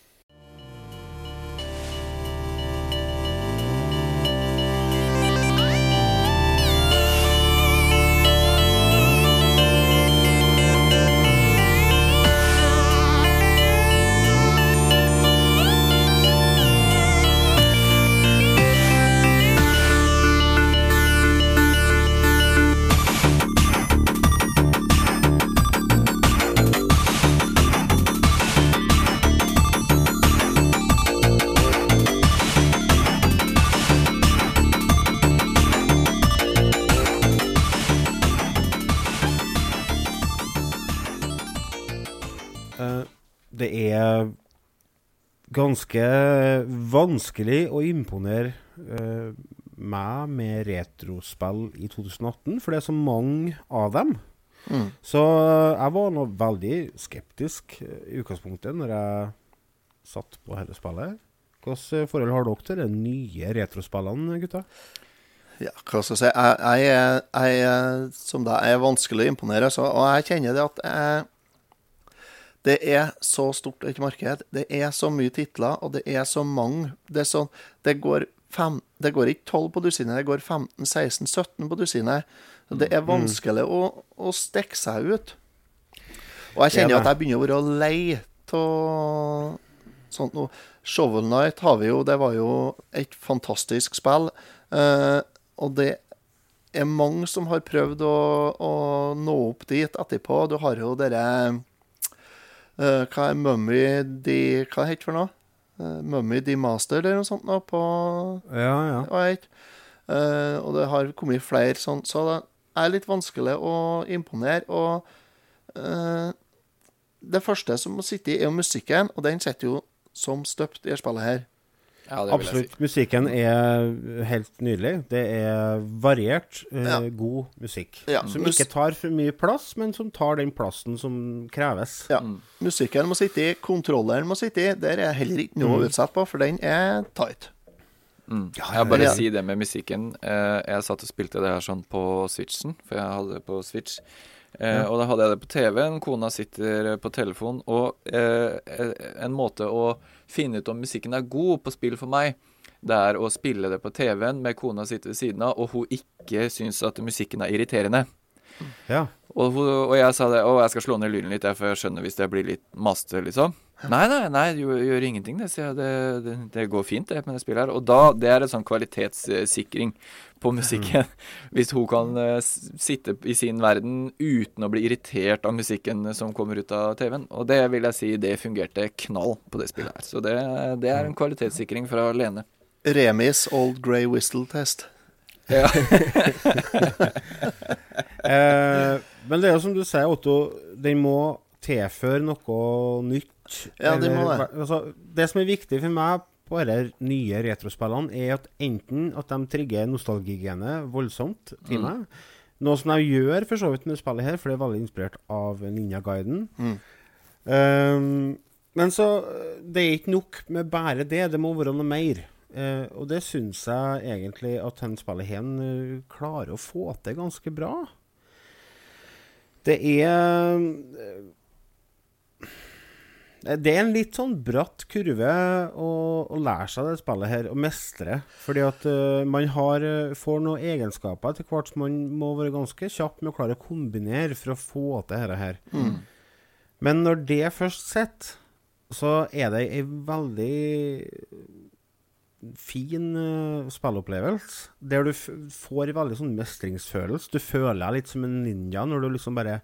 Ganske vanskelig å imponere uh, meg med retrospill i 2018, for det er så mange av dem. Så eh, jeg var nå veldig skeptisk eh, i utgangspunktet når jeg satt på dette spillet. Hvilke forhold har dere til de nye retrospillene, gutta? Ja, hva skal jeg si Jeg, jeg, jeg som deg er vanskelig å imponere, så, og jeg kjenner det at jeg, det er så stort et marked. Det er så mye titler, og det er så mange. Det, er sånn, det, går, fem, det går ikke 12 på dusinet, det går 15-16-17 på dusinet. Så det er vanskelig å, å stikke seg ut. Og jeg kjenner er at jeg begynner å være lei av sånt noe. Shovel Night har vi jo, det var jo et fantastisk spill. Eh, og det er mange som har prøvd å, å nå opp dit etterpå. Du har jo dere eh, Hva er Mummy de Hva heter det for noe? Uh, Mummy Demaster eller noe sånt nå på Ja, ja. Right. Eh, og det har kommet flere sånn, så det er litt vanskelig å imponere. Og det første som må sitte i, er jo musikken, og den sitter jo som støpt i spillet her. Ja, det vil jeg Absolutt. si. Musikken er helt nydelig. Det er variert, eh, Ja. god musikk. Ja, Som mus- ikke tar for mye plass, men som tar den plassen som kreves. Ja. Musikken må sitte i, kontrolleren må sitte i. Der er heller ikke noe å utsette på, for den er tight. Mm. Jeg bare ja. si det med musikken. Eh, jeg satt og spilte det her sånn på Switchen, for jeg hadde det på Switch. Eh, Og da hadde jeg det på TV-en. Kona sitter på telefon. Og eh, en måte å finne ut om musikken er god på spill for meg, det er å spille det på TV-en med kona sitt ved siden av, og hun ikke syns at musikken er irriterende. Ja. Og, og jeg sa det, å, jeg skal slå ned lyden litt, jeg, for jeg skjønner hvis det blir litt maste, liksom. Nei, nei, nei, det gjør, gjør ingenting, det, sier jeg. Det, det, det går fint, det, med det spillet her. Og da, det er en sånn kvalitetssikring på musikken. Hvis hun kan uh, sitte i sin verden uten å bli irritert av musikken som kommer ut av TV-en. Og det vil jeg si, det fungerte knall på det spillet her. Så det, det er en kvalitetssikring fra Lene. Remis Old Grey Whistle Test. Ja. Eh, men det er jo som du sier, Otto, den må tilføre noe nytt. Ja, de må det. Altså, det som er viktig for meg på disse nye retrospillene, er at enten at de trigger nostalgigenet voldsomt i Mm. meg, noe som de gjør for så vidt med spillet her, for det er veldig inspirert av Ninja Guiden. Mm. Um, men så Det er ikke nok med bare det, det må være noe mer. Uh, og det syns jeg egentlig at den spillet her eh, klarer å få til ganske bra. Det er eh, Det er en litt sånn bratt kurve å, å lære seg det spillet her, og mestre. Fordi at uh, man har, eh, får noen egenskaper etter hvert som man må være ganske kjapp med å klare å kombinere for å få til dette her. Men når det først sitter, så er det ei veldig fin uh, spillopplevelse. Der du f får en veldig sånn mestringsfølelse. Du føler deg litt som en ninja når du liksom bare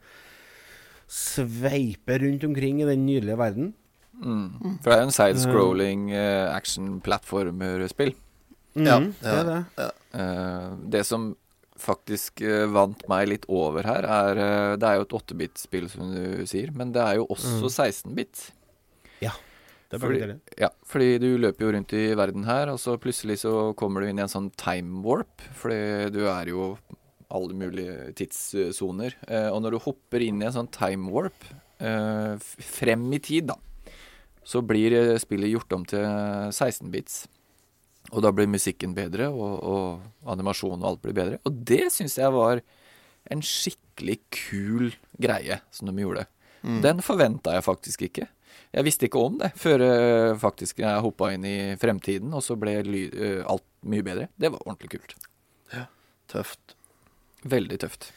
sveiper rundt omkring i den nydelige verden. Mm. For det er jo en side-scrolling eh, action-plattformerspill. Ja, Mhm, det er det. ja. Eh, det som faktisk uh, vant meg litt over her, er uh, Det er jo et 8-bit-spill, som du sier, men det er jo også 16-bit. Ja. Det er Fordi, ja, fordi du løper jo rundt i verden her, og så plutselig så kommer du inn i en sånn time warp. Fordi du er jo alle mulige tidssoner. Eh, og når du hopper inn i en sånn time warp eh, frem i tid, da, så blir eh, spillet gjort om til 16-bits. Og da blir musikken bedre, og, og animasjonen og alt blir bedre. Og det syns jeg var en skikkelig kul greie som de gjorde. Den forventa jeg faktisk ikke. Jeg visste ikke om det før eh, faktisk jeg hoppa inn i fremtiden, og så ble ly eh, alt mye bedre. Det var ordentlig kult. Ja, Tøft. Veldig tøft.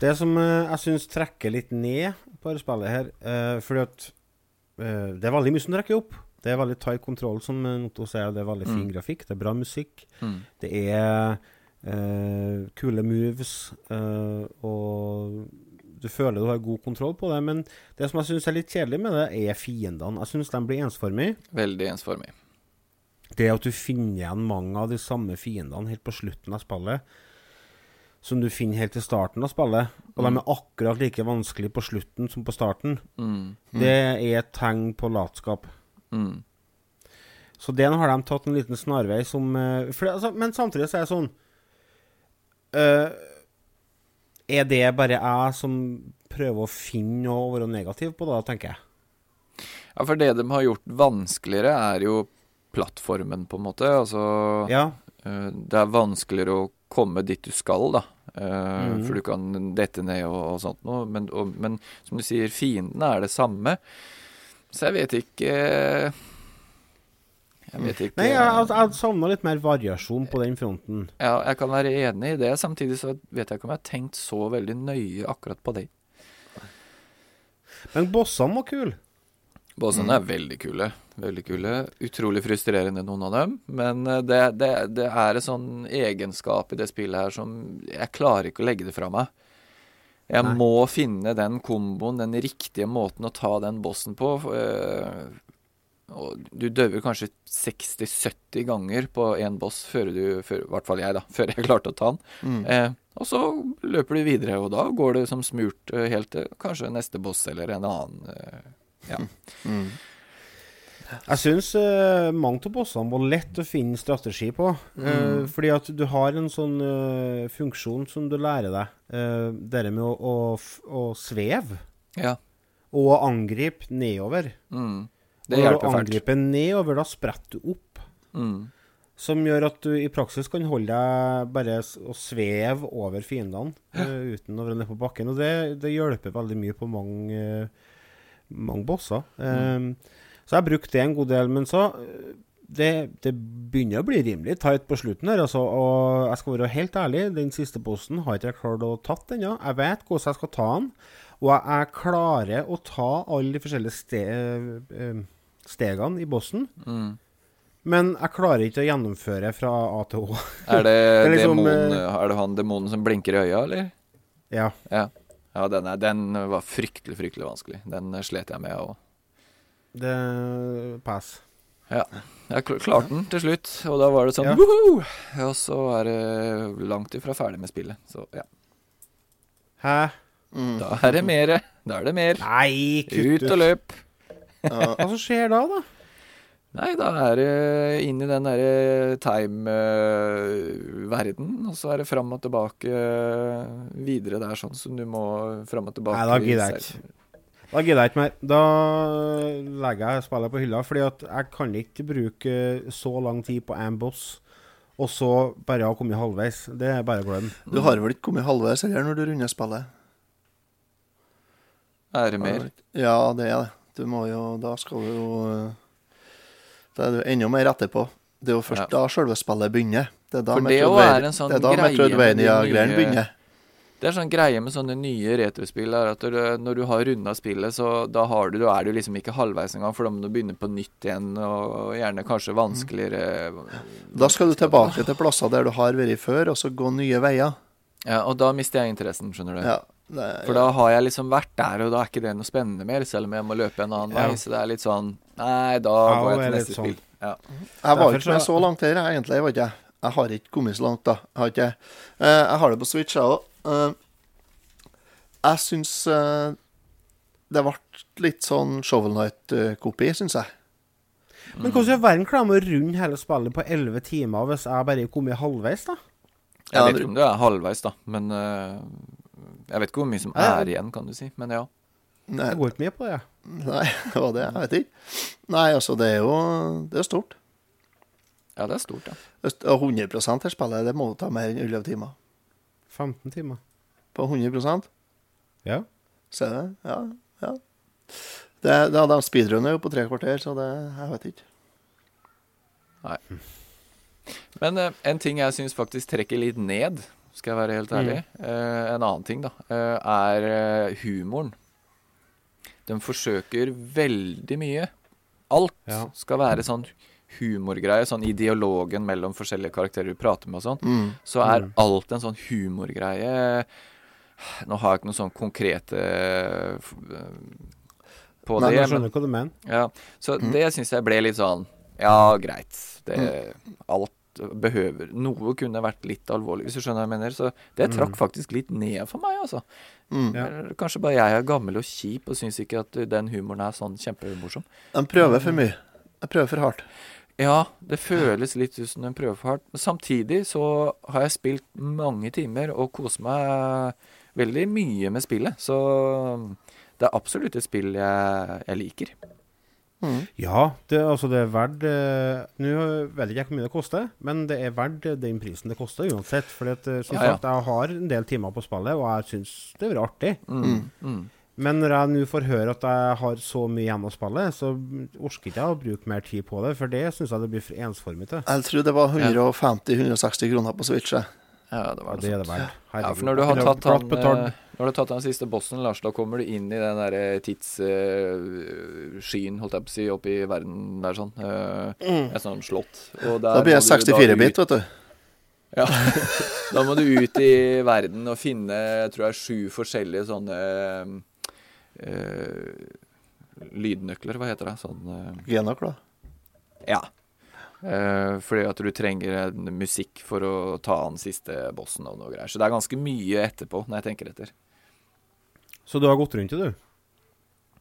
Det som eh, jeg syns trekker litt ned på dette spillet her, fordi at det er veldig mye som trekker opp. Det er veldig tight kontroll, som Notto sier. Det er veldig fin grafikk, det er bra musikk. Mm. Det er uh, kule moves, uh, og du føler du har god kontroll på det. Men det som jeg syns er litt kjedelig med det, er fiendene. Jeg syns de blir ensformige. Veldig ensformige. Det at du finner igjen mange av de samme fiendene helt på slutten av spillet, som du finner helt til starten av spillet, og de er akkurat like vanskelig på slutten som på starten, Mm. det er et tegn på latskap. Mm. Så den har de tatt en liten snarvei som eh, for, det- altså, Men samtidig så er det sånn eh, Er det bare jeg som prøver å finne å være negativ på, da, tenker jeg. Ja, for det de har gjort vanskeligere, er jo plattformen, på en måte. Altså Ja. eh, Det er vanskeligere å komme dit du skal, da. Mm. For du kan dette ned og, og sånt noe. Men, og, men som du sier, fiendene er det samme. Så jeg vet ikke Jeg vet ikke Nei, jeg, jeg, jeg savna litt mer variasjon på den fronten. Ja, jeg kan være enig i det. Samtidig så vet jeg ikke om jeg har tenkt så veldig nøye akkurat på det. Men bossene var kule. Bossene er veldig kule. Veldig kule. Utrolig frustrerende, noen av dem. Men eh, det, det, det er en sånn egenskap i det spillet her som Jeg klarer ikke å legge det fra meg. Jeg Nei. må finne den komboen, den riktige måten å ta den bossen på. Og du døver kanskje 60-70 ganger på én boss før du før, I hvert fall jeg, da. Før jeg klarte å ta den. Mm. Eh, og så løper du videre, og da går det som smurt eh, helt til kanskje neste boss eller en annen. Eh, ja. Mm. Jeg syns uh, mange av bossene var lett å finne strategi på. Eh, fordi at du har en sånn eh, funksjon som du lærer deg. Uh, det med å, å, å sveve ja. og angripe nedover. Mm. Det når du hjelper fælt. angriper nedover, da spretter du opp. Mm. Som gjør at du i praksis kan holde deg bare og sveve over fiendene uh, uten å være nede på bakken. Og det, det hjelper veldig mye på mange, uh, mange bosser. Mm. Eh, så jeg brukte det en god del. Men så eh, det, det begynner å bli rimelig tight på slutten her, altså. Og jeg skal være helt ærlig, den siste bossen har ikke jeg klart å tatt ennå. Jeg vet hvordan jeg skal ta den. Og jeg, jeg klarer å ta alle de forskjellige steder eh, stegene i bossen. Mm. Men jeg klarer ikke å gjennomføre fra A til Å. Er det, er liksom, demon, eh, er det han demonen som blinker i øya, eller? Ja. Ja. Ja, den, er, den var fryktelig, fryktelig vanskelig. Den eh, slet jeg med òg. Det Pass. Ja. Jeg klarte den til slutt, og da var det sånn Ja. «Woohoo!» Og så er det langt ifra ferdig med spillet. Så ja. Hæ? Da er det mere. Da er det mer. Nei, kutt Ut og løp. Hva som skjer da, da? Nei, da er det inn i den derre time-verden, og så er det fram og tilbake eh, videre der, sånn som du må fram og tilbake. Nei, da gidder jeg ikke. Da gidder jeg ikke mer. Da legger jeg spillet på hylla, fordi at jeg kan ikke bruke så lang tid på Amboss boss, og så bare ha kommet halvveis. Det er bare å glemme. Du har vel ikke kommet halvveis heller når du runder spillet? Er det mer? Ja, det er det. Du må jo Da skal du jo eh, Da er du enda mer etterpå. Det er jo først Ja. da selve spillet begynner. Det er da For det jo Metroidvania- en sånn nye- begynner. Det er sånn greie med sånne nye retrospill er at du, når du har runda spillet, så da, har du, da er du liksom ikke halvveis engang, for da må du begynne på nytt igjen, og gjerne kanskje vanskeligere Da skal du tilbake til plasser der du har vært før, og så gå nye veier. Ja, og da mister jeg interessen, skjønner du. Ja, er- For da har jeg liksom vært der, og da er ikke det noe spennende mer, selv om jeg må løpe en annen Ja. vei. Så det er litt sånn Nei, da Ja, går jeg til neste sånn. spill. Ja. Jeg var ikke med så- langt her, jeg, egentlig. Jeg, vet ikke. jeg har ikke kommet så langt, da. Jeg har, ikke, eh, jeg har det på Switch, jeg òg. jeg syns eh, det ble litt sånn Shovel Night-kopi, syns jeg. Men hvordan i verden klarer man å runde hele spillet på 11 timer hvis jeg bare er kommet halvveis, da? Jeg Ja, vet det- ikke om det er halvveis, da, men eh, Jeg vet ikke hvor mye som er igjen, kan du si. Men ja. Nei, Det går ikke mye på det. nei, det var det. Jeg vet ikke. Nei, altså, det er jo Det er stort. Ja, det er stort, ja. Og 100 her spillet, det må ta mer enn 11 timer. 15 timer. På 100% Ja. Ser du det? Ja. ja. Det, det hadde de speedrunner jo på tre kvarter, så det Jeg vet ikke. Nei. Men eh, en ting jeg syns faktisk trekker litt ned, skal jeg være helt ærlig, eh, en annen ting, da, eh, er eh, humoren. De forsøker veldig mye. Alt Ja. skal være sånn humorgreie, sånn i dialogen mellom forskjellige karakterer du prater med og sånn. Mm. Så er alt en sånn humorgreie. Nå har jeg ikke noe sånn konkrete på Nei, det. Nei, jeg skjønner hva du mener. ja, så det syns jeg ble litt sånn Ja, greit. Det, Alt behøver Noe kunne vært litt alvorlig, hvis du skjønner hva jeg mener. Så det trakk faktisk litt ned for meg, altså. Mm. Ja. Eller Kanskje bare jeg er gammel og kjip og syns ikke at den humoren er sånn kjempemorsom. De prøver for mye. De prøver for hardt. Ja, det føles litt ut som en prøver for hardt. Men samtidig så har jeg spilt mange timer og kost meg veldig mye med spillet. Så det er absolutt et spill jeg, jeg liker. Ja, det, altså det er verdt eh, Nå vet jeg ikke hvor mye det koster, men det er verdt eh, den prisen det koster uansett. For som Ja, ja. sagt, jeg har en del timer på spillet, og jeg syns det blir vært artig. Mm, mm. Men når jeg nå får høre at jeg har så mye igjen å spille, så orker ikke jeg å bruke mer tid på det, for det syns jeg det blir for ensformig til. Jeg tror det var 150-160 kroner på Switch. jeg. Ja, det var det noe det sånt. verdt. Ja, for når du har tatt han, eh, når du har tatt den siste bossen, Lars, da kommer du inn i den derre tidsskyen, holdt jeg på å si, oppe i verden der sånn. Uh, Et sånt slott. Og der Da blir jeg det 64-bit, vet du. Ja. da må du ut i verden og finne, jeg tror det er sju forskjellige sånne eh, lydnøkler, hva heter det? Sånn eh, Genøkler. Ja. Eh, fordi at du trenger en musikk for å ta den siste bossen og noe greier. Så det er ganske mye etterpå, når jeg tenker etter. Så du har gått rundt det, du?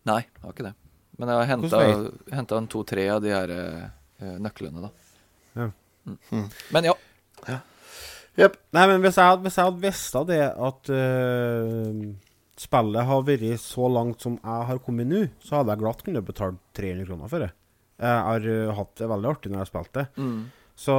Nei, jeg har ikke det. Men jeg har henta, en to-tre av de her eh, nøklene, da. Ja. Mm. Men ja. Jepp. Nei, men hvis jeg, hadde- hvis jeg hadde visst av det at uh, spillet har vært så langt som jeg har kommet nå, så hadde jeg glatt kunnet betalt 300 kroner for det. Jeg har eh, hatt det veldig artig når jeg har spilt det. Mm. Så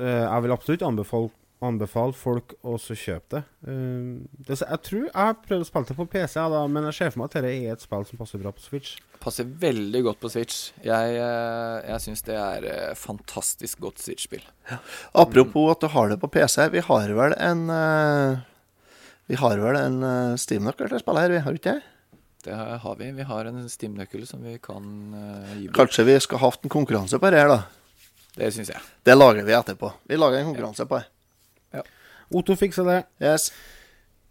eh, jeg vil absolutt anbefale, anbefale folk å kjøpe det. Eh, det. Jeg tror jeg har prøvd å spille det på PC, da, men jeg ser for meg at dette er et spill som passer bra på Switch. Passer veldig godt på Switch. Jeg, jeg syns det er fantastisk godt Switch-spill. Apropos at du har det på PC. Vi har vel en Vi har vel en uh, Steam-nøkkel til å spille her, vi har vi ikke det? Det har vi. Vi har en Steam-nøkkel som vi kan uh, gi bort. Kanskje vi skal hatt en konkurranse på det her, da. Det syns jeg. Det lager vi etterpå. Vi lager en konkurranse på det. Ja. Otto fikser det. Yes.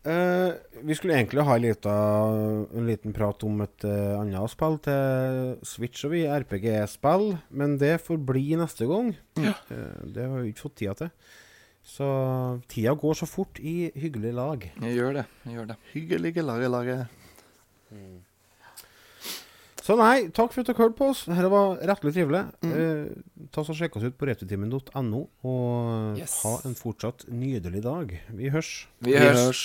Uh, vi skulle egentlig ha en liten, en liten prat om et uh, annet spill til Switch og vi, RPG-spill, men det får bli neste gang. Eh, det har vi ikke fått tida til. Så tida går så fort i hyggelig lag. Jeg gjør det. Jeg gjør det. Hyggelige lag i laget, laget. Så nei, takk for at dere hørte på oss. Dette var rettelig trivelig. Eh, ta og Sjekk oss ut på retutimen.no, og Yes. ha en fortsatt nydelig dag. Vi hørs. Vi Vi hørs.